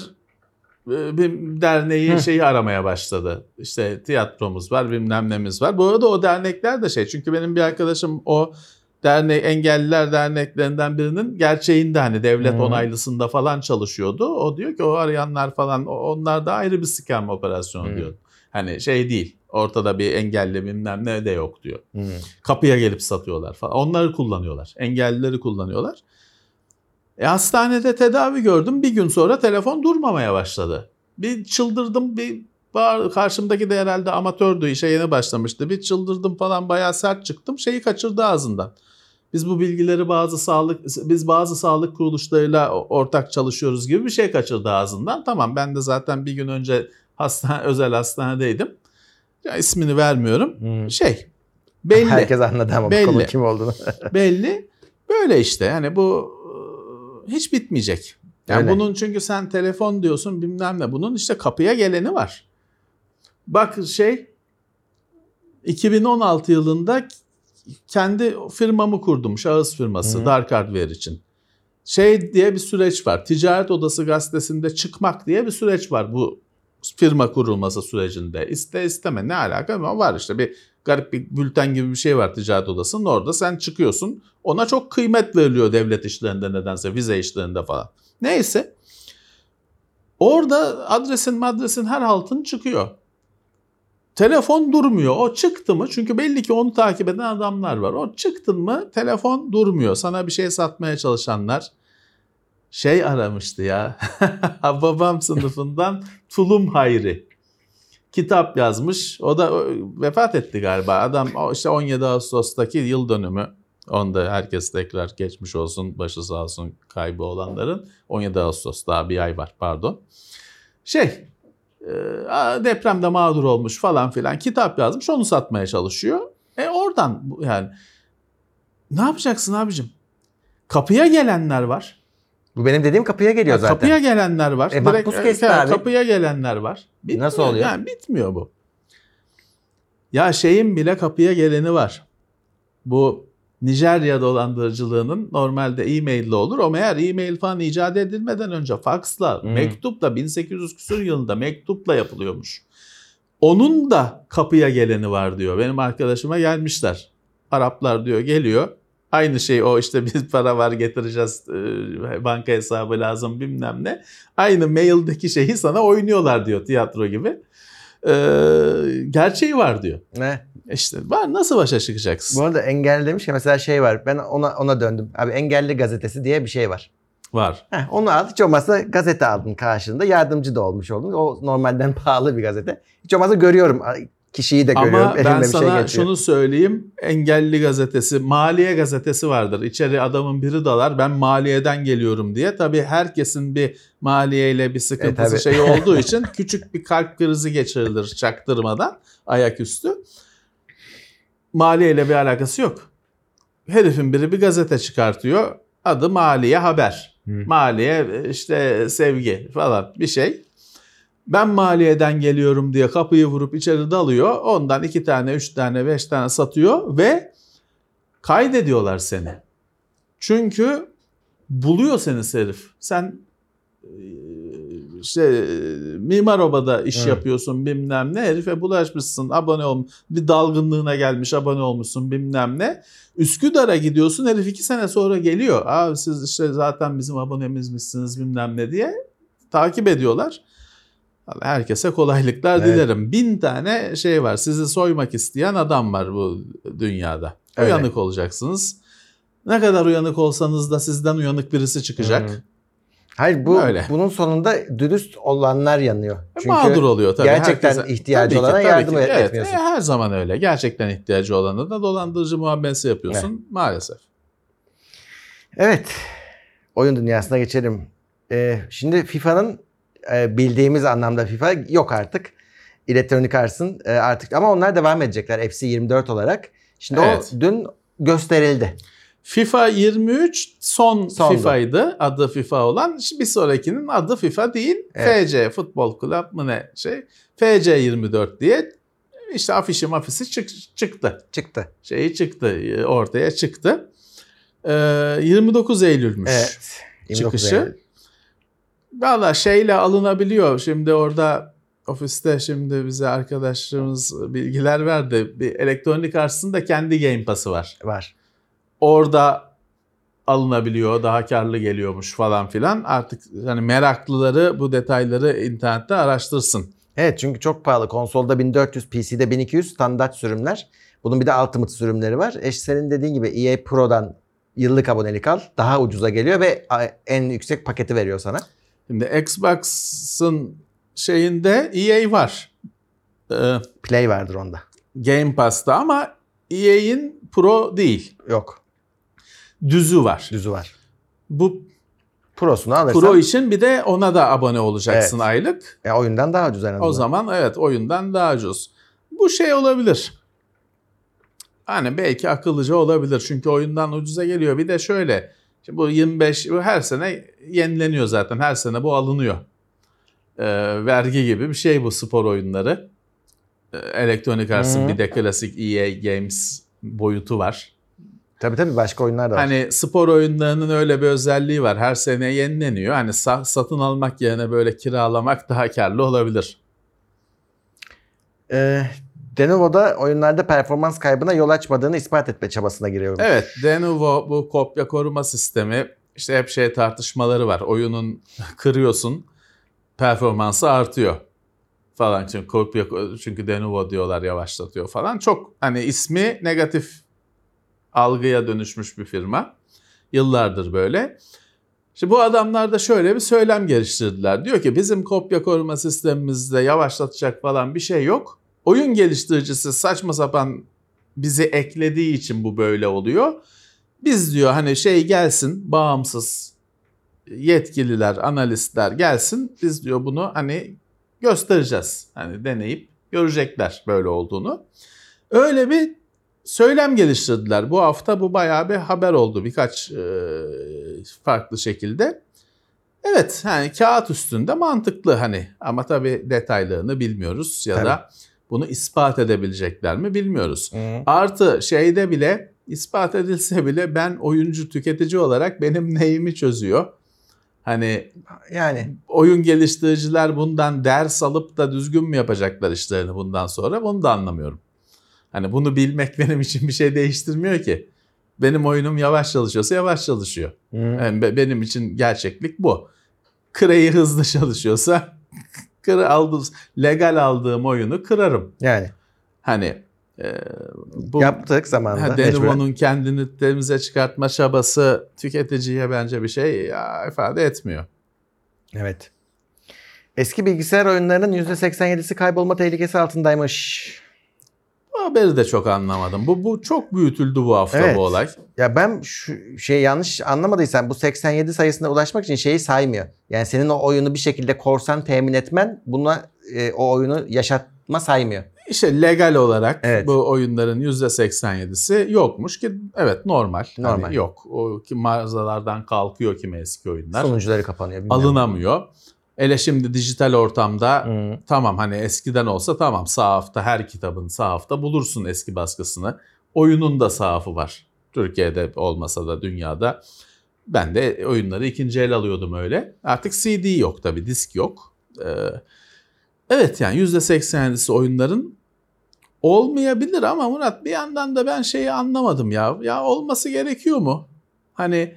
bir derneği Hı. şeyi aramaya başladı. İşte tiyatromuz var, bilmem nemiz var. Bu arada o dernekler de şey. Çünkü benim bir arkadaşım o dernek engelliler derneklerinden birinin gerçeğinde hani devlet Hı. onaylısında falan çalışıyordu. O diyor ki o arayanlar falan onlar da ayrı bir scam operasyonu Hı. diyor. Hani şey değil. Ortada bir engelli bilmem ne de yok diyor. Hmm. Kapıya gelip satıyorlar falan. Onları kullanıyorlar. Engellileri kullanıyorlar. E, hastanede tedavi gördüm. Bir gün sonra telefon durmamaya başladı. Bir çıldırdım. Bir bağır, karşımdaki de herhalde amatördü. işe yeni başlamıştı. Bir çıldırdım falan bayağı sert çıktım. Şeyi kaçırdı ağzından. biz bu bilgileri bazı sağlık biz bazı sağlık kuruluşlarıyla ortak çalışıyoruz gibi bir şey kaçırdı ağzından. Tamam ben de zaten bir gün önce hastane özel hastanedeydim. Ya ismini vermiyorum. Hmm. Şey belli. Herkes anladı ama Belli. bu kim olduğunu. belli. Böyle işte yani bu hiç bitmeyecek. Yani Öyle. bunun çünkü sen telefon diyorsun bilmem ne. Bunun işte kapıya geleni var. Bak şey 2016 yılında kendi firmamı kurdum. Şahıs firması Hı. Dark Hardware için. Şey diye bir süreç var. Ticaret Odası gazetesinde çıkmak diye bir süreç var bu firma kurulması sürecinde. İste isteme ne alaka ama var işte bir garip bir bülten gibi bir şey var ticaret odasının orada sen çıkıyorsun ona çok kıymet veriliyor devlet işlerinde nedense vize işlerinde falan. Neyse orada adresin madresin her altın çıkıyor. Telefon durmuyor. O çıktı mı? Çünkü belli ki onu takip eden adamlar var. O çıktın mı telefon durmuyor. Sana bir şey satmaya çalışanlar şey aramıştı ya. Babam sınıfından Tulum Hayri. Kitap yazmış. O da vefat etti galiba. Adam işte 17 Ağustos'taki yıl dönümü. Onda herkes tekrar geçmiş olsun, başı sağ olsun kaybı olanların. 17 Ağustos daha bir ay var pardon. Şey e, depremde mağdur olmuş falan filan kitap yazmış onu satmaya çalışıyor. E oradan yani ne yapacaksın abicim? Kapıya gelenler var. Bu benim dediğim kapıya geliyor Ya zaten. Kapıya gelenler var. E, e, abi. Kapıya gelenler var. Nasıl oluyor? Yani bitmiyor bu. Ya şeyin bile kapıya geleni var. Bu Nijerya dolandırıcılığının normalde e-mail ile olur. O meğer e-mail falan icat edilmeden önce faksla, Hmm. mektupla 1800 küsur yılında mektupla yapılıyormuş. Onun da kapıya geleni var diyor. Benim arkadaşıma gelmişler. Araplar diyor geliyor. Aynı şey o işte biz para var getireceğiz e, banka hesabı lazım bilmem ne. Aynı maildeki şeyi sana oynuyorlar diyor tiyatro gibi. Ee, gerçeği var diyor. Ne? İşte var nasıl başa çıkacaksın? Bu arada engelli demiş ya mesela şey var. Ben ona ona döndüm. Abi engelli gazetesi diye bir şey var. Var. Heh, onu al. Hiç olmazsa gazete aldın karşılığında. Yardımcı da olmuş oldun. O normalden pahalı bir gazete. Hiç olmazsa görüyorum. Kişiyi de görüyorum. Ama ben şey sana geçiyor. şunu söyleyeyim. Engelli gazetesi, Maliye gazetesi vardır. İçeri adamın biri dalar. Ben maliyeden geliyorum diye. Tabii herkesin bir maliyeyle bir sıkıntısı E, tabii. şeyi olduğu için küçük bir kalp krizi geçirilir çaktırmadan ayaküstü. Maliyeyle bir alakası yok. Herifin biri bir gazete çıkartıyor. Adı Maliye Haber. Hı. Maliye işte sevgi falan bir şey. Ben maliyeden geliyorum diye kapıyı vurup içeri dalıyor. Ondan iki tane, üç tane, beş tane satıyor ve kaydediyorlar seni. Çünkü buluyor seni herif. Sen işte e, mimar obada iş Evet. yapıyorsun bilmem ne. Herife bulaşmışsın abone ol bir dalgınlığına gelmiş abone olmuşsun bilmem ne. Üsküdar'a gidiyorsun herif iki sene sonra geliyor. Abi siz işte zaten bizim abonemizmişsiniz bilmem ne diye takip ediyorlar. Herkese kolaylıklar Evet. dilerim. Bin tane şey var. Sizi soymak isteyen adam var bu dünyada. Öyle. Uyanık olacaksınız. Ne kadar uyanık olsanız da sizden uyanık birisi çıkacak. Hı. Hayır bu Öyle. bunun sonunda dürüst olanlar yanıyor. Çünkü Mağdur oluyor tabii. gerçekten Herkese- ihtiyacı Tabii ki, olana tabii yardım ki. et- evet, etmiyorsun. e, her zaman öyle. Gerçekten ihtiyacı olana da dolandırıcı muamelesi yapıyorsun maalesef. Evet. Oyun dünyasına geçelim. Ee, şimdi FIFA'nın e, bildiğimiz anlamda FIFA yok artık. Electronic Arts'ın e, artık ama onlar devam edecekler FC 24 olarak. Şimdi Evet. o dün gösterildi. FIFA 23 son Sondu. FIFA'ydı. Adı FIFA olan. Şimdi Bir sonrakinin adı FIFA değil. Evet. FC Futbol Club mı ne şey. FC 24 diye işte afişi mafisi çık- çıktı. Çıktı. Şeyi çıktı e, ortaya çıktı. Ee, 29 Eylül'müş. Evet. 29 Çıkışı. Eylül. Valla şeyle alınabiliyor. Şimdi orada ofiste şimdi bize arkadaşlarımız bilgiler verdi. Bir elektronik artsın da kendi Game Pass'ı var. var. Orada alınabiliyor, daha karlı geliyormuş falan filan. Artık hani meraklıları bu detayları internette araştırsın. Evet çünkü çok pahalı. Konsolda 1400, PC'de 1200 standart sürümler. Bunun bir de Ultimate sürümleri var. E senin dediğin gibi EA Pro'dan yıllık abonelik al. Daha ucuza geliyor ve en yüksek paketi veriyor sana. Şimdi Xbox'ın şeyinde EA var. Ee, Play vardır onda. Game Pass'ta ama EA'in Pro değil. Yok. düzü var. Düzü var. Bu Pro'sunu alırsan Pro için bir de ona da abone olacaksın Evet. aylık. e, oyundan daha ucuz en azından. O zaman evet oyundan daha ucuz. Bu şey olabilir. Hani belki akıllıca olabilir çünkü oyundan ucuza geliyor. Bir de şöyle şimdi bu 25 bu her sene yenileniyor zaten. Her sene bu alınıyor. Ee, vergi gibi bir şey bu spor oyunları. Ee, Electronic Arts'ın bir de klasik EA Games boyutu var. Tabii tabii başka oyunlar da var. Hani spor oyunlarının öyle bir özelliği var. Her sene yenileniyor. Hani sa- satın almak yerine böyle kiralamak daha karlı olabilir. Ee, Denuvo'da oyunlarda performans kaybına yol açmadığını ispat etme çabasına giriyorum. Evet, Denuvo bu kopya koruma sistemi işte hep şey tartışmaları var. Oyunun kırıyorsun, performansı artıyor falan. Çünkü kopya çünkü Denuvo diyorlar yavaşlatıyor falan. Çok hani ismi negatif algıya dönüşmüş bir firma. Yıllardır böyle. Şimdi bu adamlar da şöyle bir söylem geliştirdiler. Diyor ki bizim kopya koruma sistemimizde yavaşlatacak falan bir şey yok. Oyun geliştiricisi saçma sapan bizi eklediği için bu böyle oluyor. Biz diyor hani şey gelsin bağımsız yetkililer, analistler gelsin. Biz diyor bunu hani göstereceğiz. Hani deneyip görecekler böyle olduğunu. Öyle bir söylem geliştirdiler. Bu hafta bu bayağı bir haber oldu birkaç e, farklı şekilde. Evet yani kağıt üstünde mantıklı hani ama tabii detaylarını bilmiyoruz ya da bunu ispat edebilecekler mi bilmiyoruz. Hı. Artı şeyde bile ispat edilse bile ben oyuncu tüketici olarak benim neyimi çözüyor. Hani Yani oyun geliştiriciler bundan ders alıp da düzgün mü yapacaklar işlerini bundan sonra bunu da anlamıyorum. Hani bunu bilmek benim için bir şey değiştirmiyor ki. Benim oyunum yavaş çalışıyorsa yavaş çalışıyor. Hı. Yani be- benim için gerçeklik bu. Kreyi hızlı çalışıyorsa kır aldığım, legal aldığım oyunu kırarım. yani Hani e, bu yaptık zamanında. Ha, kendini temize çıkartma çabası tüketiciye bence bir şey ya, ifade etmiyor. Evet. Eski bilgisayar oyunlarının %87'si kaybolma tehlikesi altındaymış. Haberi de çok anlamadım. Bu bu çok büyütüldü bu hafta Evet. bu olay. Ya ben şu şey yanlış anlamadıysam bu 87 sayısına ulaşmak için şeyi saymıyor. Yani senin o oyunu bir şekilde korsan temin etmen buna e, o oyunu yaşatma saymıyor. İşte legal olarak Evet. bu oyunların %87'si yokmuş ki evet normal. Hani Normal. yok. O ki mağazalardan kalkıyor kimi eski oyunlar. Sonuçları kapanıyor. bilmem. Alınamıyor. Hele şimdi dijital ortamda Hı. Tamam hani eskiden olsa tamam sahafta her kitabın sahafta bulursun eski baskısını. Oyunun da sahafı var. Türkiye'de olmasa da dünyada. Ben de oyunları ikinci el alıyordum öyle. Artık CD yok tabi disk yok. Ee, evet yani %80'lisi oyunların olmayabilir ama Murat bir yandan da ben şeyi anlamadım ya. Ya olması gerekiyor mu? Hani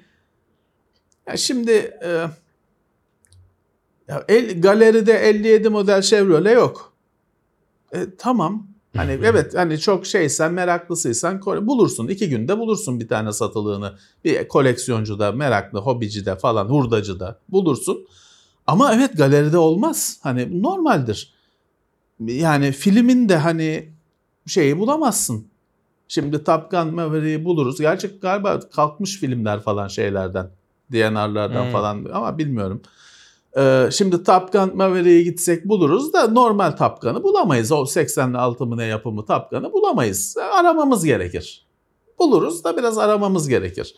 ya şimdi e, ya el, galeride 57 model Chevrolet yok. E, tamam. Hani evet hani çok şeysen meraklısıysan bulursun. iki günde bulursun bir tane satılığını. Bir koleksiyoncuda, meraklı, hobicide falan, hurdacıda bulursun. Ama evet galeride olmaz. Hani normaldir. Yani filmin de hani şeyi bulamazsın. Şimdi Top Gun Maverick'i buluruz. Gerçi galiba kalkmış filmler falan şeylerden. DNR'lardan Hmm. falan ama bilmiyorum. Ee, şimdi Top Gun Maverick'e gitsek buluruz da normal Top Gun'ı bulamayız. O 86 mı ne yapımı Top Gun'ı bulamayız. Aramamız gerekir. Buluruz da biraz aramamız gerekir.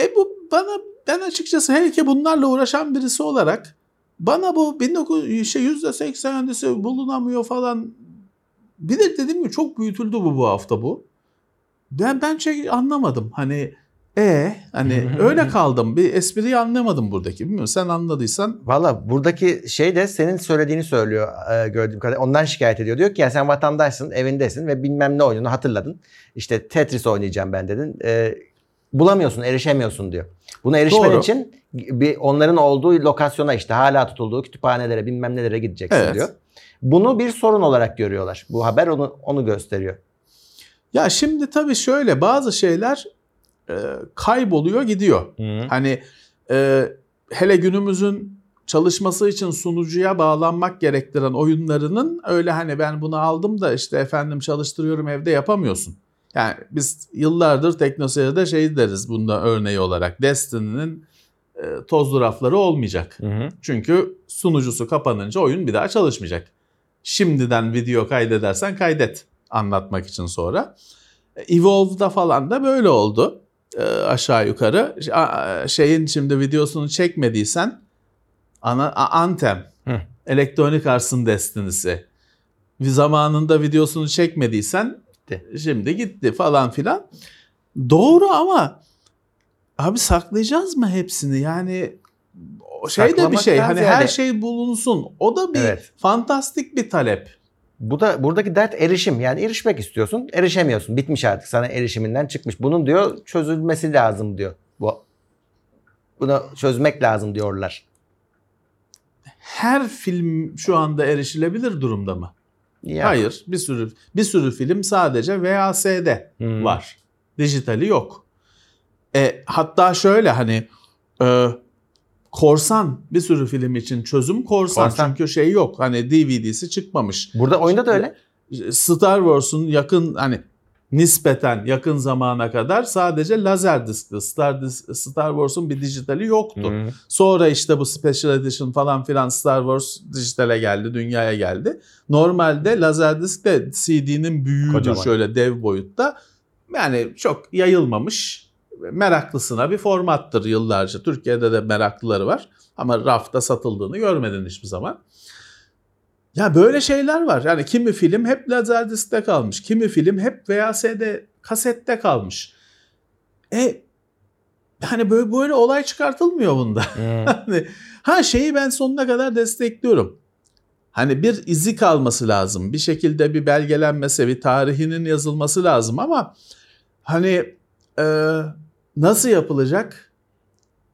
E bu bana ben açıkçası hele ki bunlarla uğraşan birisi olarak bana bu 19 şey %80'lisi bulunamıyor falan bir de dediğim gibi çok büyütüldü bu bu hafta bu. Ben ben şey anlamadım. Hani e hani öyle kaldım. Bir espriyi anlamadım buradaki. Bilmiyorum sen anladıysan Valla buradaki şey de senin söylediğini söylüyor e, gördüğüm kadarıyla. Ondan şikayet ediyor. Diyor ki ya sen vatandaşsın, evindesin ve bilmem ne oyununu hatırladın. İşte Tetris oynayacağım ben dedin. E, bulamıyorsun, erişemiyorsun diyor. Buna erişmen Doğru. için bir onların olduğu lokasyona işte hala tutulduğu kütüphanelere bilmem nelere gideceksin Evet. diyor. Bunu bir sorun olarak görüyorlar. Bu haber onu onu gösteriyor. ya şimdi tabii şöyle bazı şeyler e, kayboluyor gidiyor. Hani e, hele günümüzün çalışması için sunucuya bağlanmak gerektiren oyunlarının öyle hani ben bunu aldım da işte efendim çalıştırıyorum evde yapamıyorsun. Yani biz yıllardır teknoseyirde şey deriz bunda örneği olarak. Destiny'nin e, tozlu rafları olmayacak. Çünkü sunucusu kapanınca oyun bir daha çalışmayacak. Şimdiden video kaydedersen kaydet anlatmak için sonra. Evolve'da falan da böyle oldu e, aşağı yukarı. Şeyin şimdi videosunu çekmediysen ana, A- Anthem, Hı. Electronic Arts'ın Destiny'si. Bir zamanında videosunu çekmediysen Gitti. şimdi gitti falan filan. Doğru ama abi saklayacağız mı hepsini? Yani o şey de bir şey. Hani ziyade- her şey bulunsun. O da bir Evet. fantastik bir talep. Bu da buradaki dert erişim. Yani erişmek istiyorsun, erişemiyorsun. Bitmiş artık sana erişiminden çıkmış. Bunun diyor çözülmesi lazım diyor. Bu bunu çözmek lazım diyorlar. Her film şu anda erişilebilir durumda mı? Ya. Hayır. Bir sürü bir sürü film sadece VHS'de Hmm. var. Dijitali yok. E, hatta şöyle hani e, korsan bir sürü film için çözüm korsan. Korsan. Çünkü şey yok. Hani DVD'si çıkmamış. Burada oyunda da öyle. Star Wars'un yakın hani nispeten yakın zamana kadar sadece lazer diskli. Star, Star Wars'un bir dijitali yoktu. Hmm. Sonra işte bu Special Edition falan filan Star Wars dijitale geldi, dünyaya geldi. Normalde Laserdisc de CD'nin büyüğüdür Kocaman. şöyle dev boyutta. Yani çok yayılmamış, meraklısına bir formattır yıllarca. Türkiye'de de meraklıları var ama rafta satıldığını görmedin hiçbir zaman. Ya böyle şeyler var. Yani kimi film hep Laserdisc'te kalmış, kimi film hep VHS'de, kasette kalmış. E hani böyle böyle olay çıkartılmıyor bunda. Hmm. Ha şeyi ben sonuna kadar destekliyorum. Hani bir izi kalması lazım. Bir şekilde bir belgelenmesi, bir tarihinin yazılması lazım ama hani e, nasıl yapılacak?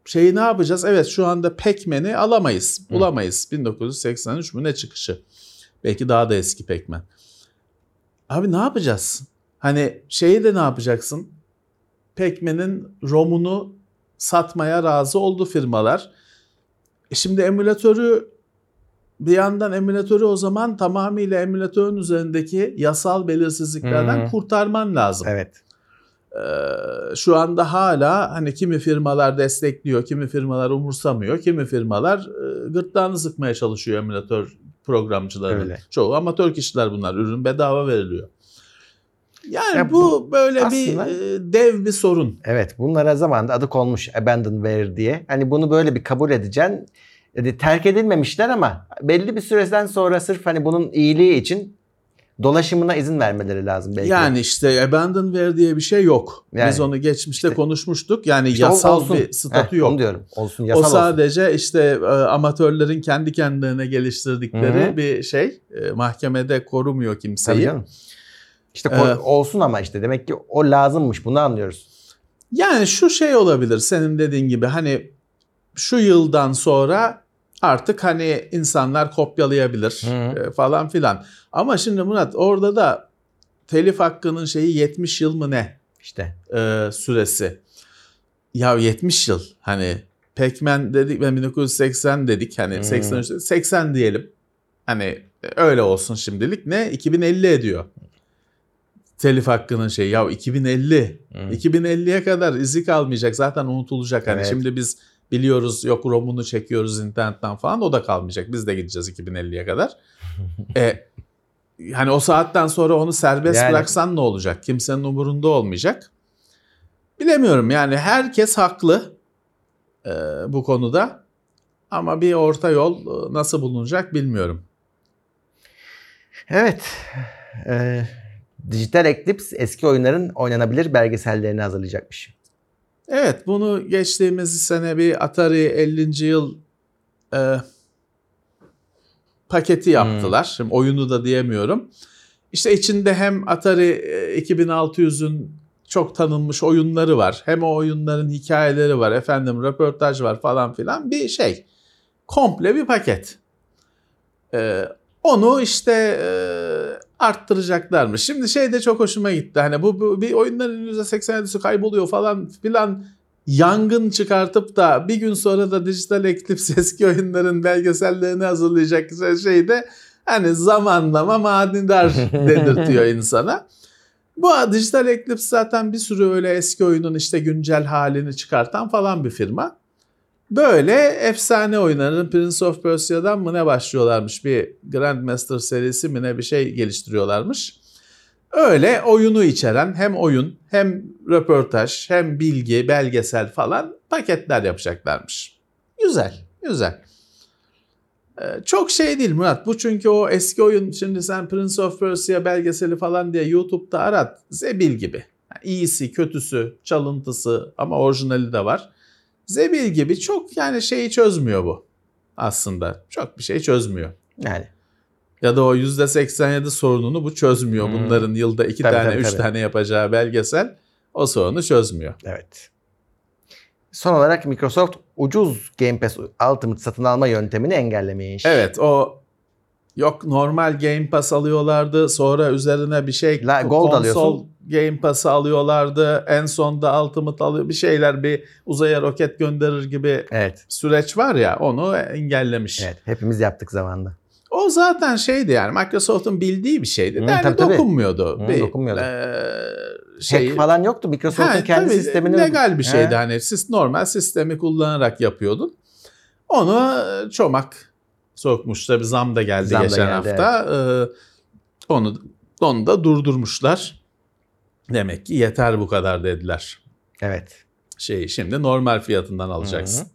Şeyi ne yapacağız? Evet şu anda Pac-Man'i alamayız. Bulamayız. 1983 mü ne çıkışı? Belki daha da eski Pac-Man. Abi ne yapacağız? Hani şeyi de ne yapacaksın? Pac-Man'in ROM'unu satmaya razı oldu firmalar. E şimdi emülatörü bir yandan emülatörü o zaman tamamıyla emülatörün üzerindeki yasal belirsizliklerden Hı. kurtarman lazım. Evet. Ee, şu anda hala hani kimi firmalar destekliyor, kimi firmalar umursamıyor, kimi firmalar e, gırtlağını sıkmaya çalışıyor emülatör programcılarının. Öyle. Çoğu amatör kişiler bunlar. Ürün bedava veriliyor. Yani Ya bu, bu böyle aslında- bir e, dev bir sorun. Evet bunlara zamanında adı konmuş abandonware diye. Hani bunu böyle bir kabul edeceksin. Yani terk edilmemişler ama belli bir süreden sonra sırf hani bunun iyiliği için dolaşımına izin vermeleri lazım belki. Yani işte abandonware diye bir şey yok. Yani Biz onu geçmişte işte- konuşmuştuk. Yani İşte o yasal olsun. bir statü Heh, yok. Onu diyorum. Olsun O yasal olsun. sadece işte e, amatörlerin kendi kendilerine geliştirdikleri Hı hı. bir şey. E, mahkemede korumuyor Tabii kimseyi. canım. İşte Ee, olsun ama işte demek ki o lazımmış bunu anlıyoruz. Yani şu şey olabilir senin dediğin gibi hani şu yıldan sonra artık hani insanlar kopyalayabilir Hı. e, falan filan. Ama şimdi Murat orada da telif hakkının şeyi 70 yıl mı ne İşte e, süresi? Ya 70 yıl hani Pac-Man dedik ve 1980 dedik hani Hmm. 83 80 diyelim. Hani e, öyle olsun şimdilik ne 2050 ediyor. Telif hakkının şeyi ya 2050 Hmm. 2050'ye kadar izi kalmayacak zaten unutulacak. Hani Evet. şimdi biz biliyoruz yok ROM'unu çekiyoruz internetten falan o da kalmayacak. Biz de gideceğiz 2050'ye kadar. e, hani o saatten sonra onu serbest Yani- bıraksan ne olacak? Kimsenin umurunda olmayacak. Bilemiyorum yani herkes haklı e, bu konuda. Ama bir orta yol e, nasıl bulunacak bilmiyorum. evet. Ee, Dijital Eclipse eski oyunların oynanabilir belgesellerini hazırlayacakmış. Evet bunu geçtiğimiz sene bir Atari 50. yıl e, paketi yaptılar. Şimdi oyunu da diyemiyorum. İşte içinde hem Atari e, 2600'ün çok tanınmış oyunları var. Hem o oyunların hikayeleri var. Efendim röportaj var falan filan. Bir şey. Komple bir paket. E, onu işte e, arttıracaklarmış. Şimdi şey de çok hoşuma gitti. Hani bu, bu bir oyunların %87'si kayboluyor falan filan yangın çıkartıp da bir gün sonra da Dijital Eclipse eski oyunların belgesellerini hazırlayacak şey de hani zamanlama manidar dedirtiyor insana. Bu Digital Eclipse zaten bir sürü öyle eski oyunun işte güncel halini çıkartan falan bir firma. Böyle efsane oyunların Prince of Persia'dan mı ne başlıyorlarmış bir Grandmaster serisi mi ne bir şey geliştiriyorlarmış. Öyle oyunu içeren hem oyun hem röportaj hem bilgi belgesel falan paketler yapacaklarmış. Güzel güzel. Ee, çok şey değil Murat. Bu çünkü o eski oyun şimdi sen Prince of Persia belgeseli falan diye YouTube'da arat. Zebil gibi. Yani iyisi, kötüsü, çalıntısı ama orijinali de var. Zebil gibi çok yani şeyi çözmüyor bu aslında. Çok bir şey çözmüyor. Yani Ya da o %87 sorununu bu çözmüyor. Hmm. Bunların yılda iki Tabii, tane, tabii, üç tabii. tane yapacağı belgesel o sorunu çözmüyor. evet. Son olarak Microsoft ucuz Game Pass Ultimate satın alma yöntemini engellemiş. Evet o yok normal Game Pass alıyorlardı. Sonra üzerine bir şey La- Gold konsol alıyorsun. Game Pass'ı alıyorlardı. En sonda Ultimate alıyor. Bir şeyler bir uzaya roket gönderir gibi Evet. süreç var ya onu engellemiş. Evet. Hepimiz yaptık zamanında. O zaten şeydi yani Microsoft'un bildiği bir şeydi. Hı, yani tabii, dokunmuyordu. Hı, bir, dokunmuyordu. eee, şey, Hack falan yoktu. Microsoft'un kendi tabii, sistemini legal bir He. şeydi hani siz normal sistemi kullanarak yapıyordun. Onu e, çomak sokmuşlar. Bir zam da geldi Zam da geçen geldi, hafta. Ee, onu onu da durdurmuşlar. Demek ki yeter bu kadar dediler. Evet. Şey şimdi normal fiyatından alacaksın. Hı.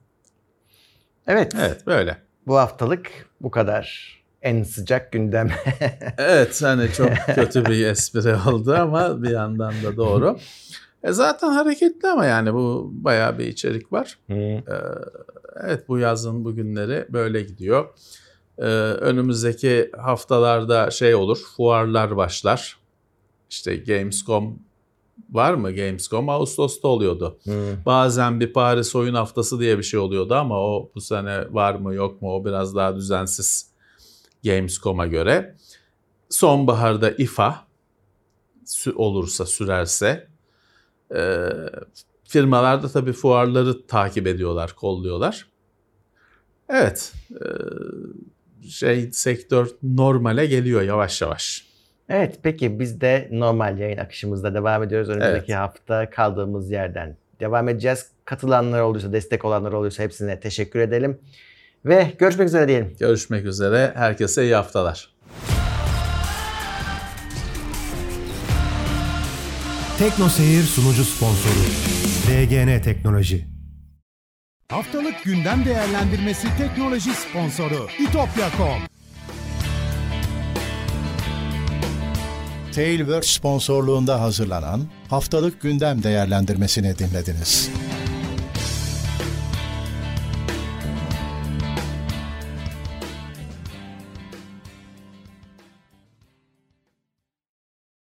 Evet. Evet böyle. Bu haftalık bu kadar. En sıcak gündem. Evet hani çok kötü bir espri oldu ama bir yandan da doğru. E zaten hareketli ama yani bu bayağı bir içerik var. Evet bu yazın bugünleri böyle gidiyor. Ee, önümüzdeki haftalarda şey olur, fuarlar başlar. İşte Gamescom var mı? Gamescom Ağustos'ta oluyordu. Hı. Bazen bir Paris oyun haftası diye bir şey oluyordu ama o bu sene var mı yok mu o biraz daha düzensiz Gamescom'a göre. Sonbaharda IFA olursa sürerse e, firmalar da tabii fuarları takip ediyorlar, kolluyorlar. Evet, e, şey sektör normale geliyor yavaş yavaş. Evet peki biz de normal yayın akışımızda devam ediyoruz. Önümüzdeki Evet. hafta kaldığımız yerden devam edeceğiz. Katılanlar olduysa, destek olanlar olduysa hepsine teşekkür edelim. Ve görüşmek üzere diyelim. Görüşmek üzere, herkese iyi haftalar. Tekno Seyir sunucu sponsoru DGN Teknoloji. Haftalık gündem değerlendirmesi teknoloji sponsoru itopya.com Tailwork sponsorluğunda hazırlanan haftalık gündem değerlendirmesini dinlediniz.